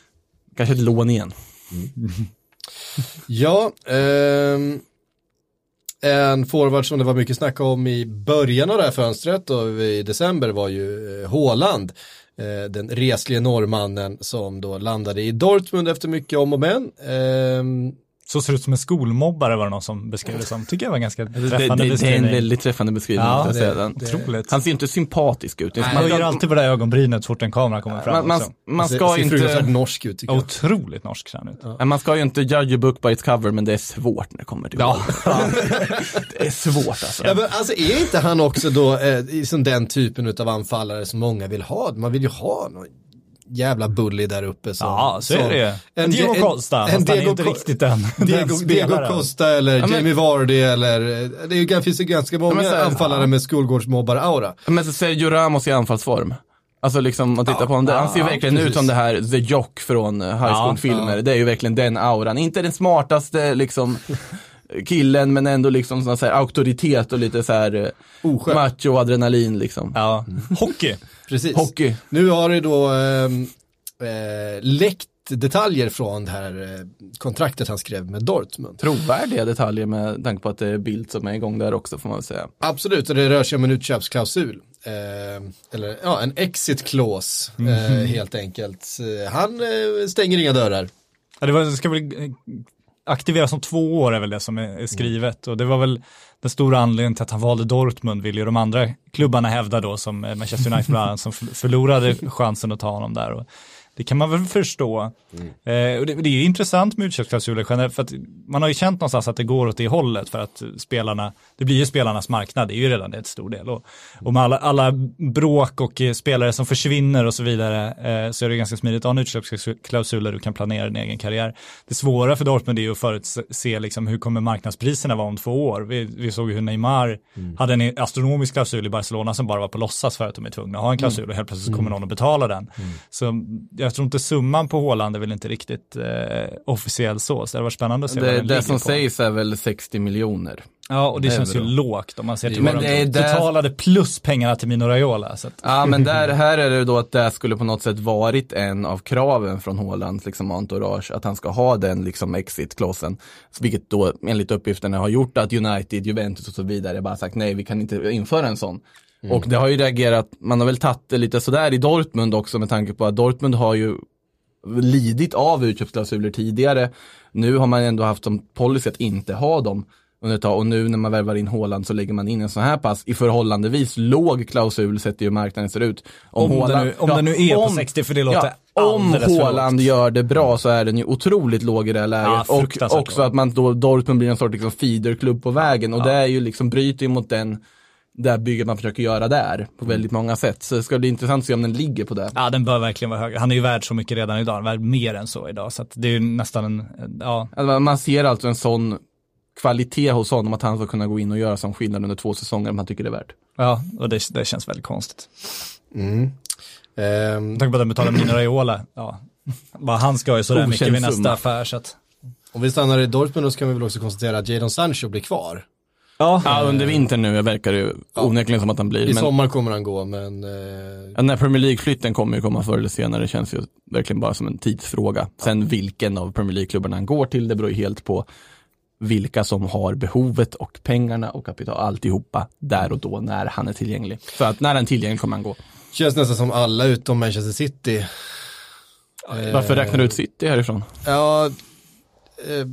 Kanske ett lån igen. Ja, ehm, en forward som det var mycket snack om i början av det här fönstret och i december var ju Håland. Haaland. Eh, den reslige norrmannen som då landade i Dortmund efter mycket om och men. Ehm, så ser det ut som en skolmobbare var det någon som beskrev det som. Tycker jag var ganska Det, det, träffande det är en väldigt träffande beskrivning. Ja, det- säga. Den. det- Otroligt. Han ser inte sympatisk ut. Det är som Man höjer alltid på det där ögonbrynet så fort en kamera kommer fram man, man, också. man, ser- ska ser inte, norsk ut tycker jag. Otroligt norsk ser han ut. Nej, man ska ju inte judge a book by its cover, men det är svårt när det kommer till Ja. <laughs> Det är svårt alltså. Ja, men alltså är inte han också då eh, som den typen av anfallare som många vill ha? Man vill ju ha någon jävla bully där uppe. Som, Ja, så är det. En, Diego en- Costa, en fast han är Diego inte riktigt den, den Diego, Diego spelaren. Costa eller men- Jamie Vardy eller, det är det finns ju ganska många men så här, anfallare med skolgårdsmobbar-aura. Men så Sergio Ramos i anfallsform. Alltså liksom, att titta på honom, han ser ju ja, verkligen ut precis. som det här The Jock från eh, high school-filmer. Det är ju verkligen den auran. Inte den smartaste liksom <laughs> killen, men ändå liksom sån så här auktoritet och lite så här eh, Oskön. macho adrenalin liksom. Ja, hockey. Precis. Hockey. Nu har det då ehm, eh, läckt detaljer från det här eh, kontraktet han skrev med Dortmund. Trovärdiga detaljer med tanke på att det är bild som är igång där också får man väl säga. Absolut, och det rör sig om en utköpsklausul. Eh, eller ja, en exit clause eh, helt enkelt. Eh, Han eh, stänger inga dörrar. Ja, det var, det ska väl aktiveras om två år är väl det som är, skrivet och det var väl den stora anledningen till att han valde Dortmund vill ju de andra klubbarna hävda då som Manchester United bland annat som förlorade chansen att ta honom där. Och det kan man väl förstå. Eh, och det, det är ju intressant med utköpsklausuler generellt för att man har ju känt någonstans att det går åt det hållet för att spelarna, det blir ju spelarnas marknad, det är ju redan ett stor del. Och, och med alla, alla bråk och eh, spelare som försvinner och så vidare eh, så är det ganska smidigt att ha en utköpsklausul där du kan planera din egen karriär. Det svåra för Dortmund är ju att förutse liksom, hur kommer marknadspriserna vara om två år. Vi, vi såg hur Neymar hade en astronomisk klausul i Barcelona som bara var på låtsas för att de är tvungna att ha en klausul och helt plötsligt så kommer någon att betala den. Så jag tror inte summan på Håland är väl inte riktigt eh, officiell så, så det var spännande att se Det, det som på. sägs är väl 60 miljoner. Ja, och det euro. känns ju lågt om man ser till Men vad det de där- betalade plus pengarna till Mino Raiola. Så att, Ja men där, <laughs> här är det då att det skulle på något sätt varit en av kraven från Hålands liksom entourage, att han ska ha den liksom exit-klausen. Vilket då enligt uppgifterna har gjort att United, Juventus och så vidare bara sagt nej vi kan inte införa en sån. Och det har ju reagerat, man har väl tagit det lite sådär i Dortmund också med tanke på att Dortmund har ju lidit av utköpsklausuler tidigare. Nu har man ändå haft som policy att inte ha dem under ett tag och nu när man värvar in Håland så lägger man in en sån här pass i förhållandevis låg klausul sett till hur marknaden ser ut. Om det Håland- nu- om det nu är på 60, för det låter Om alldeles för Håland gör det bra så är den ju otroligt låg i det här läget. Ja, och också att man då, Dortmund blir en sorts liksom feederklubb på vägen och det är ju liksom, bryter ju mot den det bygget man försöker göra där på väldigt många sätt. Så det ska bli intressant att se om den ligger på det. ja, den bör verkligen vara högre. Han är ju värd så mycket redan idag, värd mer än så idag. Så att det är ju nästan en, ja, Alltså, man ser alltså en sån kvalitet hos honom att han ska kunna gå in och göra sån skillnad under två säsonger om han tycker det är värt. ja och det, det känns väldigt konstigt. Ehm, Med tanke på att den betalar Mino Raiola, ja. Bara han ska ju sådär mycket vid nästa summa. affär så att, Om vi stannar i Dortmund så kan vi väl också konstatera att Jadon Sancho blir kvar. Ja, Ja, under vintern nu verkar det ju onekligen som att han blir. I Men sommar kommer han gå, men eh, ja, den här Premier League-flytten kommer ju komma förr eller senare, det känns ju verkligen bara som en tidsfråga. Sen vilken av Premier League-klubbarna han går till, det beror ju helt på vilka som har behovet och pengarna och kapital, alltihopa, där och då när han är tillgänglig. Så att när han är tillgänglig kommer han gå. känns nästan som alla utom Manchester City. Varför räknar du ut City härifrån? Ja, eh,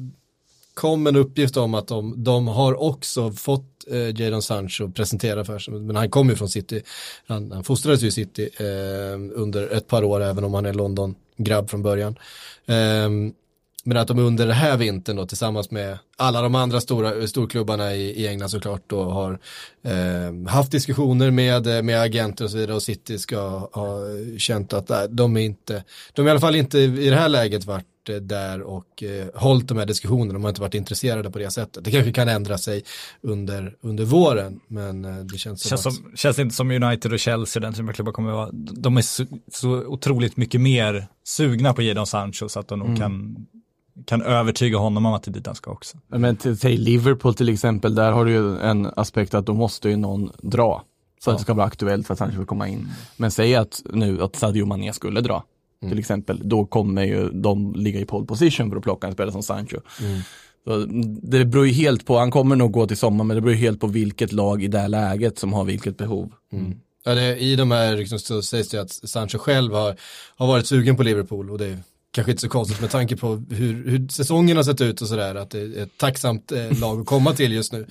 kom en uppgift om att de, de har också fått eh, Jadon Sancho presentera för sig, men han kommer ju från City. Han, han fostrades ju i City eh, under ett par år, även om han är London-grabb från början. Eh, men att de under den här vintern då tillsammans med alla de andra stora storklubbarna i, i England såklart då har eh, haft diskussioner med, eh, med agenter och så vidare och City ska ha känt att nej, de är inte, de är i alla fall inte i det här läget varit eh, där och eh, hållit de här diskussionerna, de har inte varit intresserade på det sättet. Det kanske kan ändra sig under, under våren, men eh, det känns som Känns, att som, känns inte som United och Chelsea, den typen av klubbar kommer att vara, de är så, så otroligt mycket mer sugna på Jadon Sancho så att de nog kan, kan övertyga honom om att det är dit han ska också. Men till, säg Liverpool till exempel, där har du ju en aspekt att då måste ju någon dra. Så att det ska vara aktuellt för att Sancho ska komma in. Men säg att nu att Sadio Mané skulle dra, till exempel, då kommer ju de ligga i pole position för att plocka en spelare som Sancho. Så det beror ju helt på, han kommer nog gå till sommar, men det beror ju helt på vilket lag i det här läget som har vilket behov. Ja, det, I de här liksom, så sägs det att Sancho själv har, har varit sugen på Liverpool och det är kanske inte så konstigt med tanke på hur, hur säsongen har sett ut och sådär att det är ett tacksamt eh, lag att komma till just nu.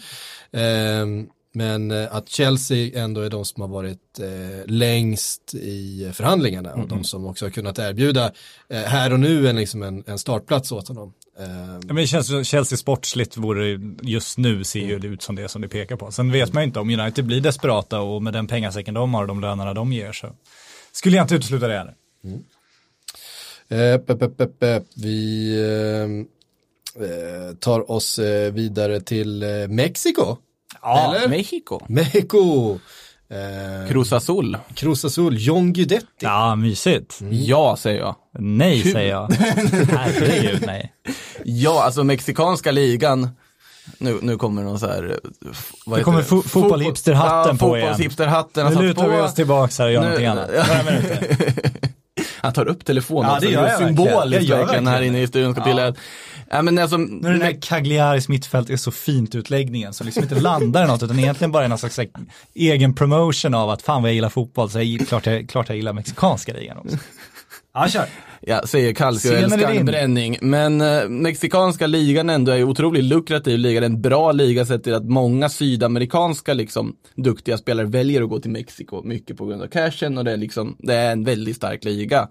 Ehm, men eh, att Chelsea ändå är de som har varit eh, längst i förhandlingarna och de som också har kunnat erbjuda eh, här och nu en, liksom en, en startplats åt honom. Ehm, Ja, men det känns som Chelsea sportsligt vore just nu ser ju det ut som det som det pekar på. Sen vet man ju inte om United blir desperata och med den pengasäcken de har och de lönerna de ger så skulle jag inte utesluta det. Eh, pep, pep, pep. Vi eh, eh, tar oss eh, vidare till eh, Mexiko. Ja, Eller? Mexico. Mexico. Eh, Cruz Azul. Cruz Azul, John Guidetti. Ja, mysigt. Ja, säger jag. Nej, säger jag. <laughs> Herregud, nej. Ja, alltså mexikanska ligan. Nu, nu kommer någon så här. eh, Vad Nu kommer det? fo- fotbollshipsterhatten på igen. Fotbollshipsterhatten har Nu satt lutar vi oss tillbaka här och gör Nu- någonting annat. Ja. Några minuter. <laughs> Han tar upp telefonen Ja, det gör är jag symboliskt verkligen här inne i studion ska Ja. Ja, men alltså, När den där Cagliaris mittfält är så fint utläggningen som liksom inte landar i något utan egentligen bara är någon slags egen promotion av att fan vad jag gillar fotboll så jag, klart, jag, klart jag gillar mexikanska ligan också. Ja, kör. Jag säger Scenen är älskar din. bränning, men eh, mexikanska ligan ändå är ju otroligt lukrativ liga, det är en bra liga sett till att många sydamerikanska liksom duktiga spelare väljer att gå till Mexiko, mycket på grund av cashen och det är liksom, det är en väldigt stark liga.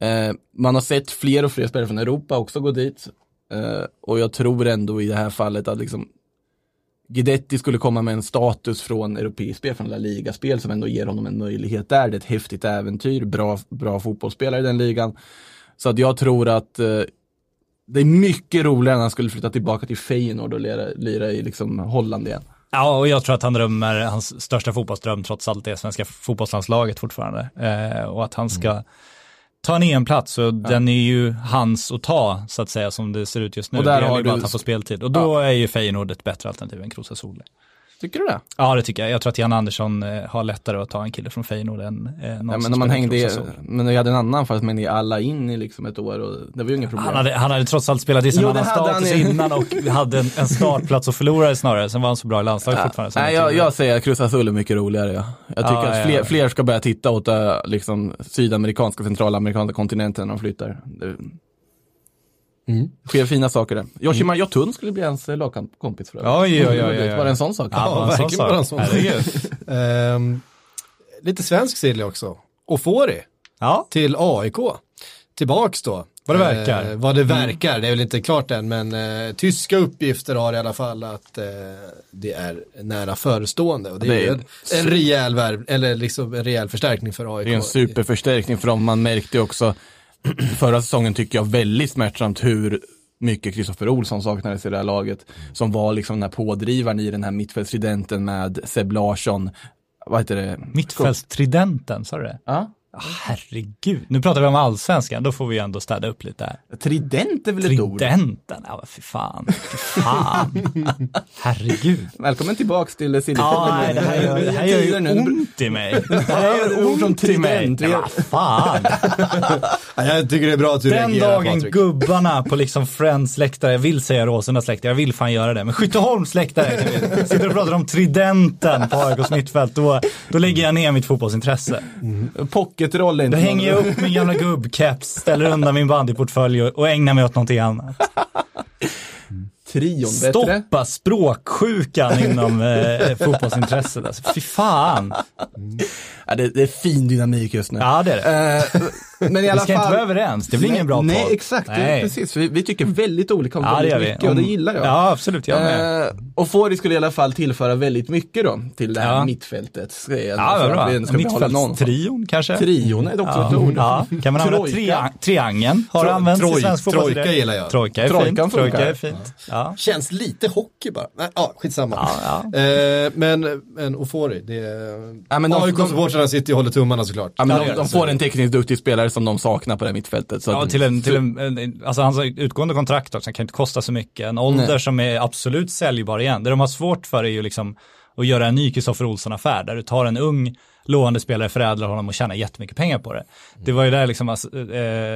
Eh, man har sett fler och fler spelare från Europa också gå dit, eh, och jag tror ändå i det här fallet att liksom Guidetti skulle komma med en status från europeiskt spel, från La Liga-spel som ändå ger honom en möjlighet där. Det är ett häftigt äventyr, bra, bra fotbollsspelare i den ligan. Så att jag tror att eh, det är mycket roligare när han skulle flytta tillbaka till Feyenoord och lira, lira i liksom Holland igen. Ja, och jag tror att han drömmer, hans största fotbollsdröm trots allt är svenska fotbollslandslaget fortfarande. Eh, och att han ska ta en EM-plats, och den är ju hans att ta, så att säga, som det ser ut just nu. Och där det har ju bara du- att han får speltid. Och då är ju Feyenoord ett bättre alternativ än Krosa Sol. Tycker du det? Ja, det tycker jag. Jag tror att Jan Andersson eh, har lättare att ta en kille från Feyenoord än eh, någon Ja, som men om spelar man hängde, Sol. men vi hade en annan fall, men ni alla in i liksom ett år och det var ju inga problem. Han hade, han hade trots allt spelat i sin Jo, annan status innan och hade en, en startplats och förlorade snarare. Sen var han så bra i landslaget fortfarande. som Nej, jag jag, jag säger att Cruz Azul är mycket roligare. Ja. Jag tycker Ja, att ja, fler, ja. fler ska börja titta åt äh, liksom, sydamerikanska, centralamerikanska kontinenten när de flyttar. Det sker fina saker där. Yoshima Jotun skulle bli hans eh, lagkompis för övrigt. Oj, oj, oj, oj. Bara en sån sak. Ja, bara en sån verkligen sak. bara en sån sak. Ehm, lite svensk silly också. Ofori Ja, till AIK. Tillbaks då. Vad det verkar. Mm. Eh, vad det verkar, det är väl inte klart än, men eh, tyska uppgifter har i alla fall att eh, det är nära förestående. Och det, Det är är- en, en rejäl värv, eller liksom en rejäl förstärkning för AIK. Det är en superförstärkning för dem. Man märkte också <clears throat> förra säsongen tycker jag väldigt smärtsamt hur mycket Kristoffer Olsson saknades i det här laget. Som var liksom den här pådrivaren i den här mittfältstridenten med Seb Larsson. Vad heter det? mittfältstridenten, sa du det? Ja, Herregud, nu pratar vi om allsvenskan, då får vi ändå städa upp lite här. Trident är väl ett ord? Tridenten, ja fy fan. Fy fan. Herregud. Välkommen tillbaks till Silly. Ja, nej, det här gör, det här gör ju ont i mig. Det här gör Ord som ont i mig. trident. Ja, fan. Ja, jag tycker det är bra att du Den reagerar dagen Patrik. gubbarna på liksom Friends läktare, jag vill säga Råsundas läktare, jag vill fan göra det, men Skytteholms läktare, <laughs> sitter och pratar om tridenten på AIKs mittfält, då, då lägger jag ner mitt fotbollsintresse. Pocketroll är Då hänger jag upp min gamla gubbkeps, ställer undan min bandyportfölj och ägnar mig åt någonting annat. Trion bättre. Stoppa språksjukan inom eh, fotbollsintresset. Alltså, fy fan. Ja, det, det är fin dynamik just nu. Ja, det är det. Eh, men i <laughs> Vi alla ska fall. inte vara överens, det blir ingen bra Nej, podd. exakt. Det, är Nej. precis. Vi, vi tycker väldigt olika om Ja, det väldigt vi. mycket och det Om- gillar jag. Ja, absolut. Jag med. Eh, och Fori skulle i alla fall tillföra väldigt mycket då till det här Ja. mittfältet. Ska jag, Ja, vad bra. vi. Mittfältstrion kanske? Trion är också ett Ja. ord. ja. Kan man använda tria- triangeln? Har Tro- använts troj- i svensk fotboll? trojka gillar jag. Trojka är Trojkan fint. Trojka är fint. Ja. Känns lite hockey bara. Nej, ja, skitsamma. Ja, ja. Eh, men, men Ofori, det är... Ja, men de- AIK-supportrarna sitter och håller tummarna såklart. Ja, men de, de får en tekniskt duktig spelare som de saknar på det här mittfältet. Så Ja, att- till en, till en, en, alltså hans utgående kontrakt också, han kan inte kosta så mycket. En ålder Nej. som är absolut säljbar igen. Det de har svårt för är ju liksom att göra en ny Kristoffer Olsson-affär, där du tar en ung lovande spelare, förädlar honom och tjänar jättemycket pengar på det. Det var ju där liksom eh,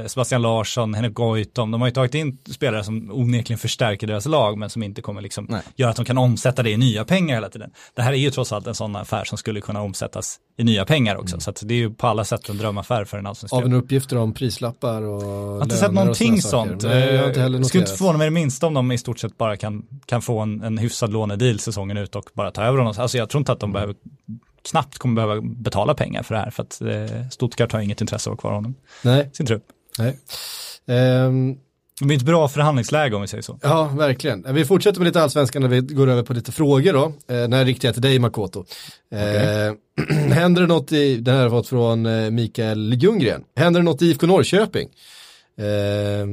Sebastian Larsson, Henrik Goitom, de har ju tagit in spelare som onekligen förstärker deras lag, men som inte kommer liksom Nej. göra att de kan omsätta det i nya pengar hela tiden. Det här är ju trots allt en sån affär som skulle kunna omsättas i nya pengar också, så att det är ju på alla sätt en drömaffär för en allsvensk klubb. Av en uppgifter om prislappar och Jag har inte sett någonting sånt. Nej, jag inte heller Eh, Skulle inte förvåna mig det minsta om de i stort sett bara kan, kan få en, en hyfsad lånedeal säsongen ut och bara ta över honom. Alltså jag tror inte att de behöver, knappt kommer behöva betala pengar för det här för att eh, Stuttgart har inget intresse av att ha kvar honom Nej, sin trupp. nej. Ehm, Det blir ett bra förhandlingsläge om vi säger så. Ja, verkligen. Vi fortsätter med lite allsvenskan när vi går över på lite frågor då. Eh, den här riktar jag till dig Makoto. Eh, <clears throat> händer det något i, den här har fått från eh, Mikael Ljunggren. Händer det något i IFK Norrköping? Eh,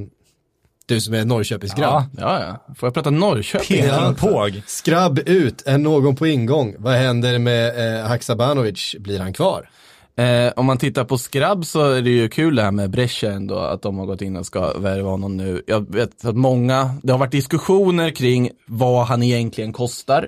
du som är Norrköpingsgrabb. Ja. Ja, ja. Får jag prata Norrköping? Peter Påg. Skrabb ut, är någon på ingång? Vad händer med eh, Haksabanovic? Blir han kvar? Eh, om man tittar på Skrabb så är det ju kul det här med Brescia ändå, att de har gått in och ska värva honom nu. Jag vet att många, det har varit diskussioner kring vad han egentligen kostar.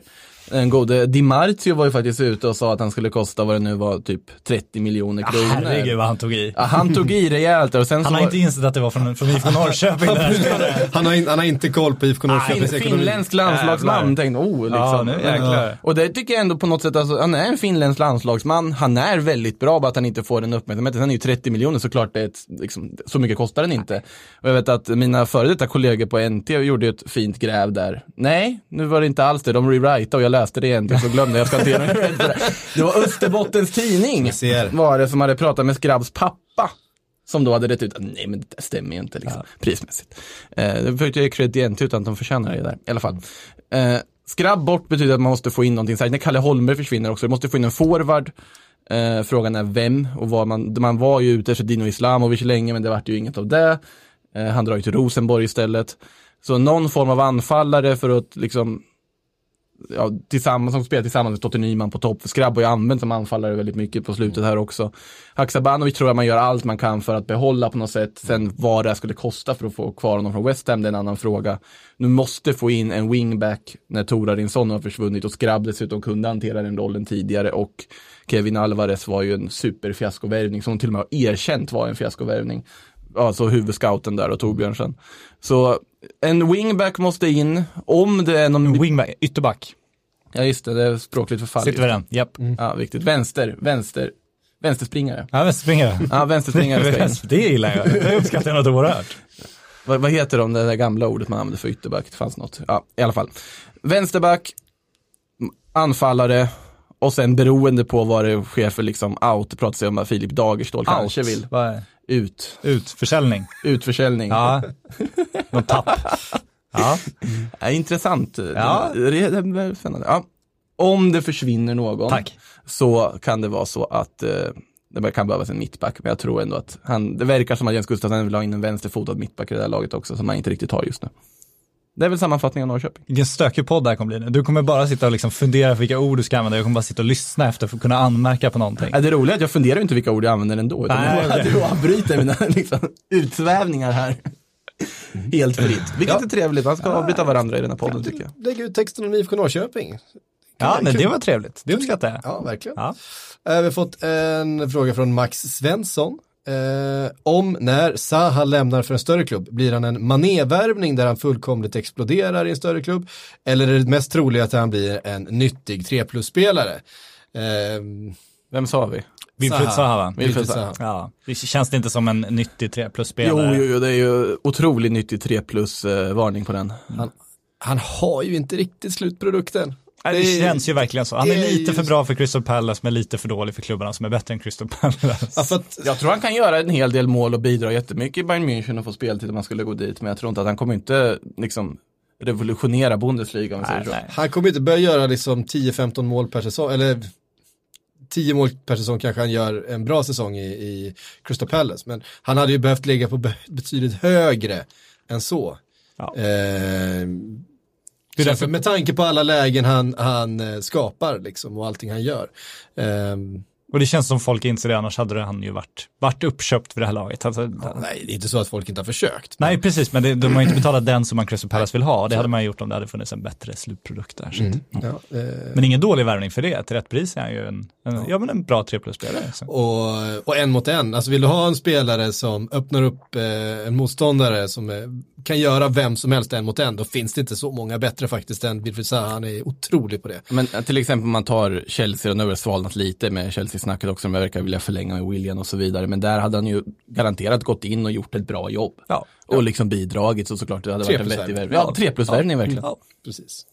Den gode Di Marzio var ju faktiskt ute och sa att han skulle kosta vad det nu var, typ 30 miljoner kronor. Herregud vad han tog i. Ja, han tog i rejält och sen Han så har var- inte insett att det var från, från IFK Norrköping. <laughs> Han har, in, han har inte koll på IFK Norrköpings Fin, ekonomi. finländsk landslagsman, tänkte oh liksom. Ja, nu. Och det tycker jag ändå på något sätt, alltså, han är en finländsk landslagsman, han är väldigt bra, bara att han inte får den uppmärksamheten. Sen är ju 30 miljoner såklart, det är ett, liksom, så mycket kostar den inte. Och jag vet att mina före detta kollegor på NT gjorde ett fint gräv där. Nej, nu var det inte alls det, de rewritade och jag läste det egentligen så glömde jag, ska inte ge någon cred för det. Det var Österbottens Tidning, var det som hade pratat med Skrabbs pappa. Som då hade rätt ut, nej men det stämmer ju inte liksom, prismässigt. Eh, det försökte jag ge cred NT utan att de förtjänar det där, i alla fall. Eh, skrabb bort betyder att man måste få in någonting, särskilt när Kalle Holmberg försvinner också, du måste få in en forward. Eh, frågan är vem och vad man, man var ju ute efter Dino Islamovic länge men det vart ju inget av det. Eh, han drar ju till Rosenborg istället. Så någon form av anfallare för att liksom ja, tillsammans, som spelar tillsammans med Totte Nyman på topp. Skrabb har ju använt som anfallare väldigt mycket på slutet här också. Haksabanovic tror jag man gör allt man kan för att behålla på något sätt. Sen vad det skulle kosta för att få kvar honom från West Ham, det är en annan fråga. Nu måste få in en wingback när Torarinsson har försvunnit och Skrabb dessutom kunde hantera den rollen tidigare och Kevin Alvarez var ju en superfiaskovärvning som till och med har erkänt var en fiaskovärvning. Alltså huvudscouten där och Torbjörnsen. Så en wingback måste in, om det är någon... Wingback, ytterback. Ja just det, det är språkligt förfall. Sitter vi den? Japp. Ja, viktigt. Vänster, vänster, vänsterspringare. Ja, vänsterspringare. Ja, vänsterspringare ska in. <laughs> Det gillar jag. Det uppskattar jag något oerhört. Vad, vad heter de, det där gamla ordet man använde för ytterback? Det fanns något. Ja, i alla fall. Vänsterback, anfallare och sen beroende på vad det sker för liksom out, det pratas ju om att Filip Dagerstål kanske Out. vill Vad är- ut. Utförsäljning. Utförsäljning. Ja. Någon tapp. <laughs> Ja. Ja, intressant. Ja. Det, det, det spännande. Ja. Om det försvinner någon Tack. så kan det vara så att eh, det kan behövas en mittback, men jag tror ändå att han, det verkar som att Jens Gustafsson vill ha in en vänsterfotad mittback i det här laget också, som han inte riktigt har just nu. Det är väl sammanfattningen av Norrköping. Vilken stökig podd det här kommer bli nu. Du kommer bara sitta och liksom fundera på vilka ord du ska använda. Jag kommer bara sitta och lyssna efter för att kunna anmärka på någonting. Ja, det roliga är att jag funderar inte vilka ord jag använder ändå. Utan Nej, jag du <laughs> avbryter mina liksom, utsvävningar här. Helt fritt. Vilket är trevligt, man ska avbryta varandra i den här podden tycker jag. Lägg ut texten om IFK Norrköping. Ja, men det var trevligt. Det uppskattar jag. Ja, verkligen. Ja. Eh, Vi har fått en fråga från Max Svensson. Eh, om när Zaha lämnar för en större klubb, blir han en manévärvning där han fullkomligt exploderar i en större klubb? Eller är det mest troliga att han blir en nyttig 3 plus-spelare? Eh, Vem sa vi? Wilfried Zaha? Wilfried Zaha. Ja, det känns det inte som en nyttig 3 Jo, plus-spelare? jo, jo, det är ju otroligt nyttig 3 plus eh, varning på den. han, han har ju inte riktigt slutprodukten. Nej, det känns ju verkligen så. Han är lite för bra för Crystal Palace men lite för dålig för klubbarna som är bättre än Crystal Palace. Ja, för att, Jag tror han kan göra en hel del mål och bidra jättemycket i Bayern München och få speltid om han skulle gå dit. Men jag tror inte att han kommer inte liksom revolutionera Bundesliga om vi säger Nej, så. nej. han kommer inte börja göra liksom 10-15 mål per säsong, eller 10 mål per säsong kanske han gör en bra säsong i, i Crystal Palace, men han hade ju behövt ligga på be- betydligt högre än så. Ja. Eh, Det är därför- med tanke på alla lägen han, han eh, skapar liksom och allting han gör. Ehm, Och det känns som folk inser det, annars hade han ju varit, varit uppköpt för det här laget. Alltså, nej, det är inte så att folk inte har försökt. Nej, precis, men det, de har inte betalat den som man Crystal Palace vill ha. Det hade man gjort om det hade funnits en bättre slutprodukt där. Så. att- Ja, eh, Men ingen dålig värvning för det. Till rätt pris är han ju en, en, ja. men en bra 3 plus-spelare. Och, och en mot en, alltså vill du ha en spelare som öppnar upp eh, en motståndare som eh, kan göra vem som helst en mot en, då finns det inte så många bättre faktiskt än Wilfried Zaha, han är otrolig på det. Men eh, till exempel om man tar Chelsea, och nu har det svalnat lite med Chelsea-snacket också, de verkar vilja förlänga med William och så vidare, men där hade han ju garanterat gått in och gjort ett bra jobb. Ja. Och liksom bidragit, så såklart det hade Tre varit en plus vettig värvning. Ja, tre plus värvning verkligen. Ja, precis.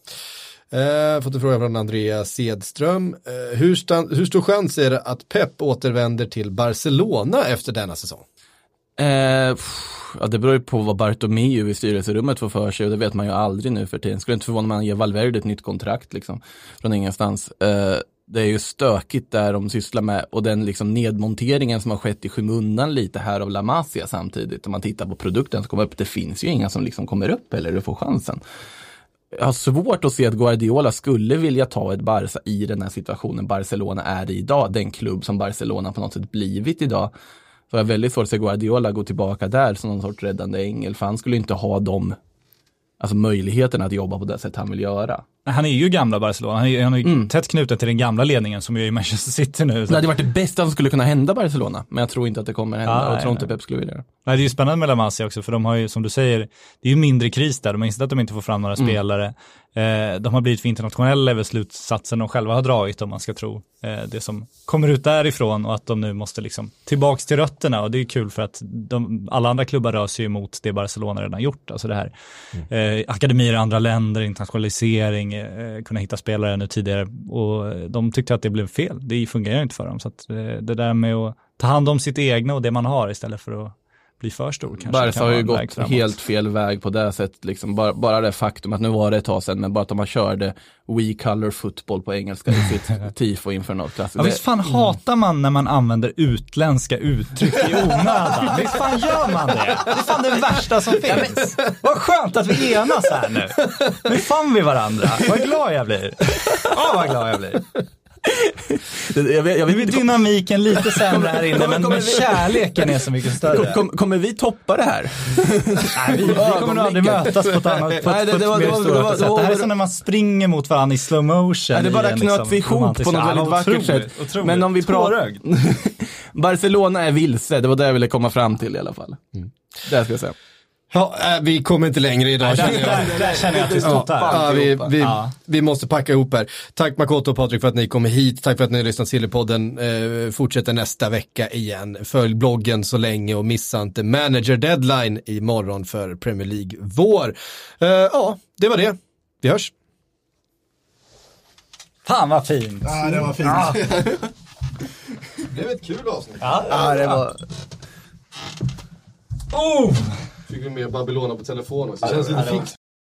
Eh, fått en fråga från Andreas Sedström. Eh, hur, stan, hur stor chans är det att Pep återvänder till Barcelona efter denna säsong? Eh, pff, ja, det beror ju på vad Bartomeu i styrelserummet får för sig och det vet man ju aldrig nu för tiden. Skulle inte förvåna mig om han ger Valverde ett nytt kontrakt liksom, från ingenstans. Eh, det är ju stökigt där de sysslar med och den liksom nedmonteringen som har skett i skymundan lite här av La Masia samtidigt. Om man tittar på produkten som kommer upp, det finns ju inga som liksom kommer upp eller får chansen. Jag har svårt att se att Guardiola skulle vilja ta ett Barca i den här situationen Barcelona är i idag, den klubb som Barcelona på något sätt blivit idag. Så jag har väldigt svårt att se Guardiola gå tillbaka där som någon sorts räddande ängel, för han skulle inte ha de alltså möjligheterna att jobba på det sätt han vill göra. Han är ju gamla Barcelona. Han är, han är ju Mm. tätt knuten till den gamla ledningen som är i Manchester City nu. Så. Det hade varit det bästa som skulle kunna hända Barcelona, men jag tror inte att det kommer hända Ah, och jag tror inte. Pep skulle vilja det. Nej, det är ju spännande med La Masia också, för de har ju, som du säger, det är ju mindre kris där. De har insett att de inte får fram några Mm. spelare. Eh, de har blivit för internationella över slutsatsen de själva har dragit, om man ska tro eh, det som kommer ut därifrån och att de nu måste liksom tillbaks till rötterna. Och det är kul för att de, alla andra klubbar rör sig ju emot det Barcelona redan gjort. Alltså det här, eh, akademier i andra länder, internationalisering, eh, kunna hitta spelare ännu tidigare. Och de tyckte att det blev fel. Det fungerar inte för dem. Så att, eh, det där med att ta hand om sitt egna och det man har istället för att bli för stor kanske Barca kan har ju gått helt fel väg på det sättet, liksom. bara, bara det faktum att nu var det ett tag sedan, men bara att har körde We Color Football på engelska i sitt <laughs> tifo inför något klassiskt. Ja, visst fan hatar man när man använder utländska uttryck i onödan? <laughs> visst fan gör man det? Det är fan det värsta som finns. Vad skönt att vi enas här nu. Nu fann vi varandra. Vad glad jag blir. Ja, vad glad jag blir. Jag vet, jag vet Nu är dynamiken lite <laughs> sämre här inne, men, men kärleken är så mycket större. kom, kommer vi toppa det här? Nej, vi, vi kommer nog aldrig mötas på ett annat, på, Nej, det- på det var- ett mer stort sätt. det här är som när man springer mot varandra i slow motion. Nej, det bara knöt liksom, vi ihop på något väldigt vackert sätt. otroligt. Men om vi pratar... <laughs> Barcelona är vilse, det var det jag ville komma fram till i alla fall. Det ska jag säga. Ja, äh, vi kommer inte längre idag känner jag. Där, där känner jag att vi stottar. Ja, vi, vi, Ja. vi måste packa ihop här. Tack Makoto och Patrik för att ni kom hit. Tack för att ni har lyssnat till podden. Eh, fortsätter nästa vecka igen. Följ bloggen så länge och missa inte manager deadline imorgon för Premier League vår. Eh, ja, det var det. Vi hörs. Fan vad fint. Ja, det var fint. <laughs> det blev ett kul avsnitt. Ja, det var... Oh! Fick vi med Babylona på telefon också. Det känns lite fint.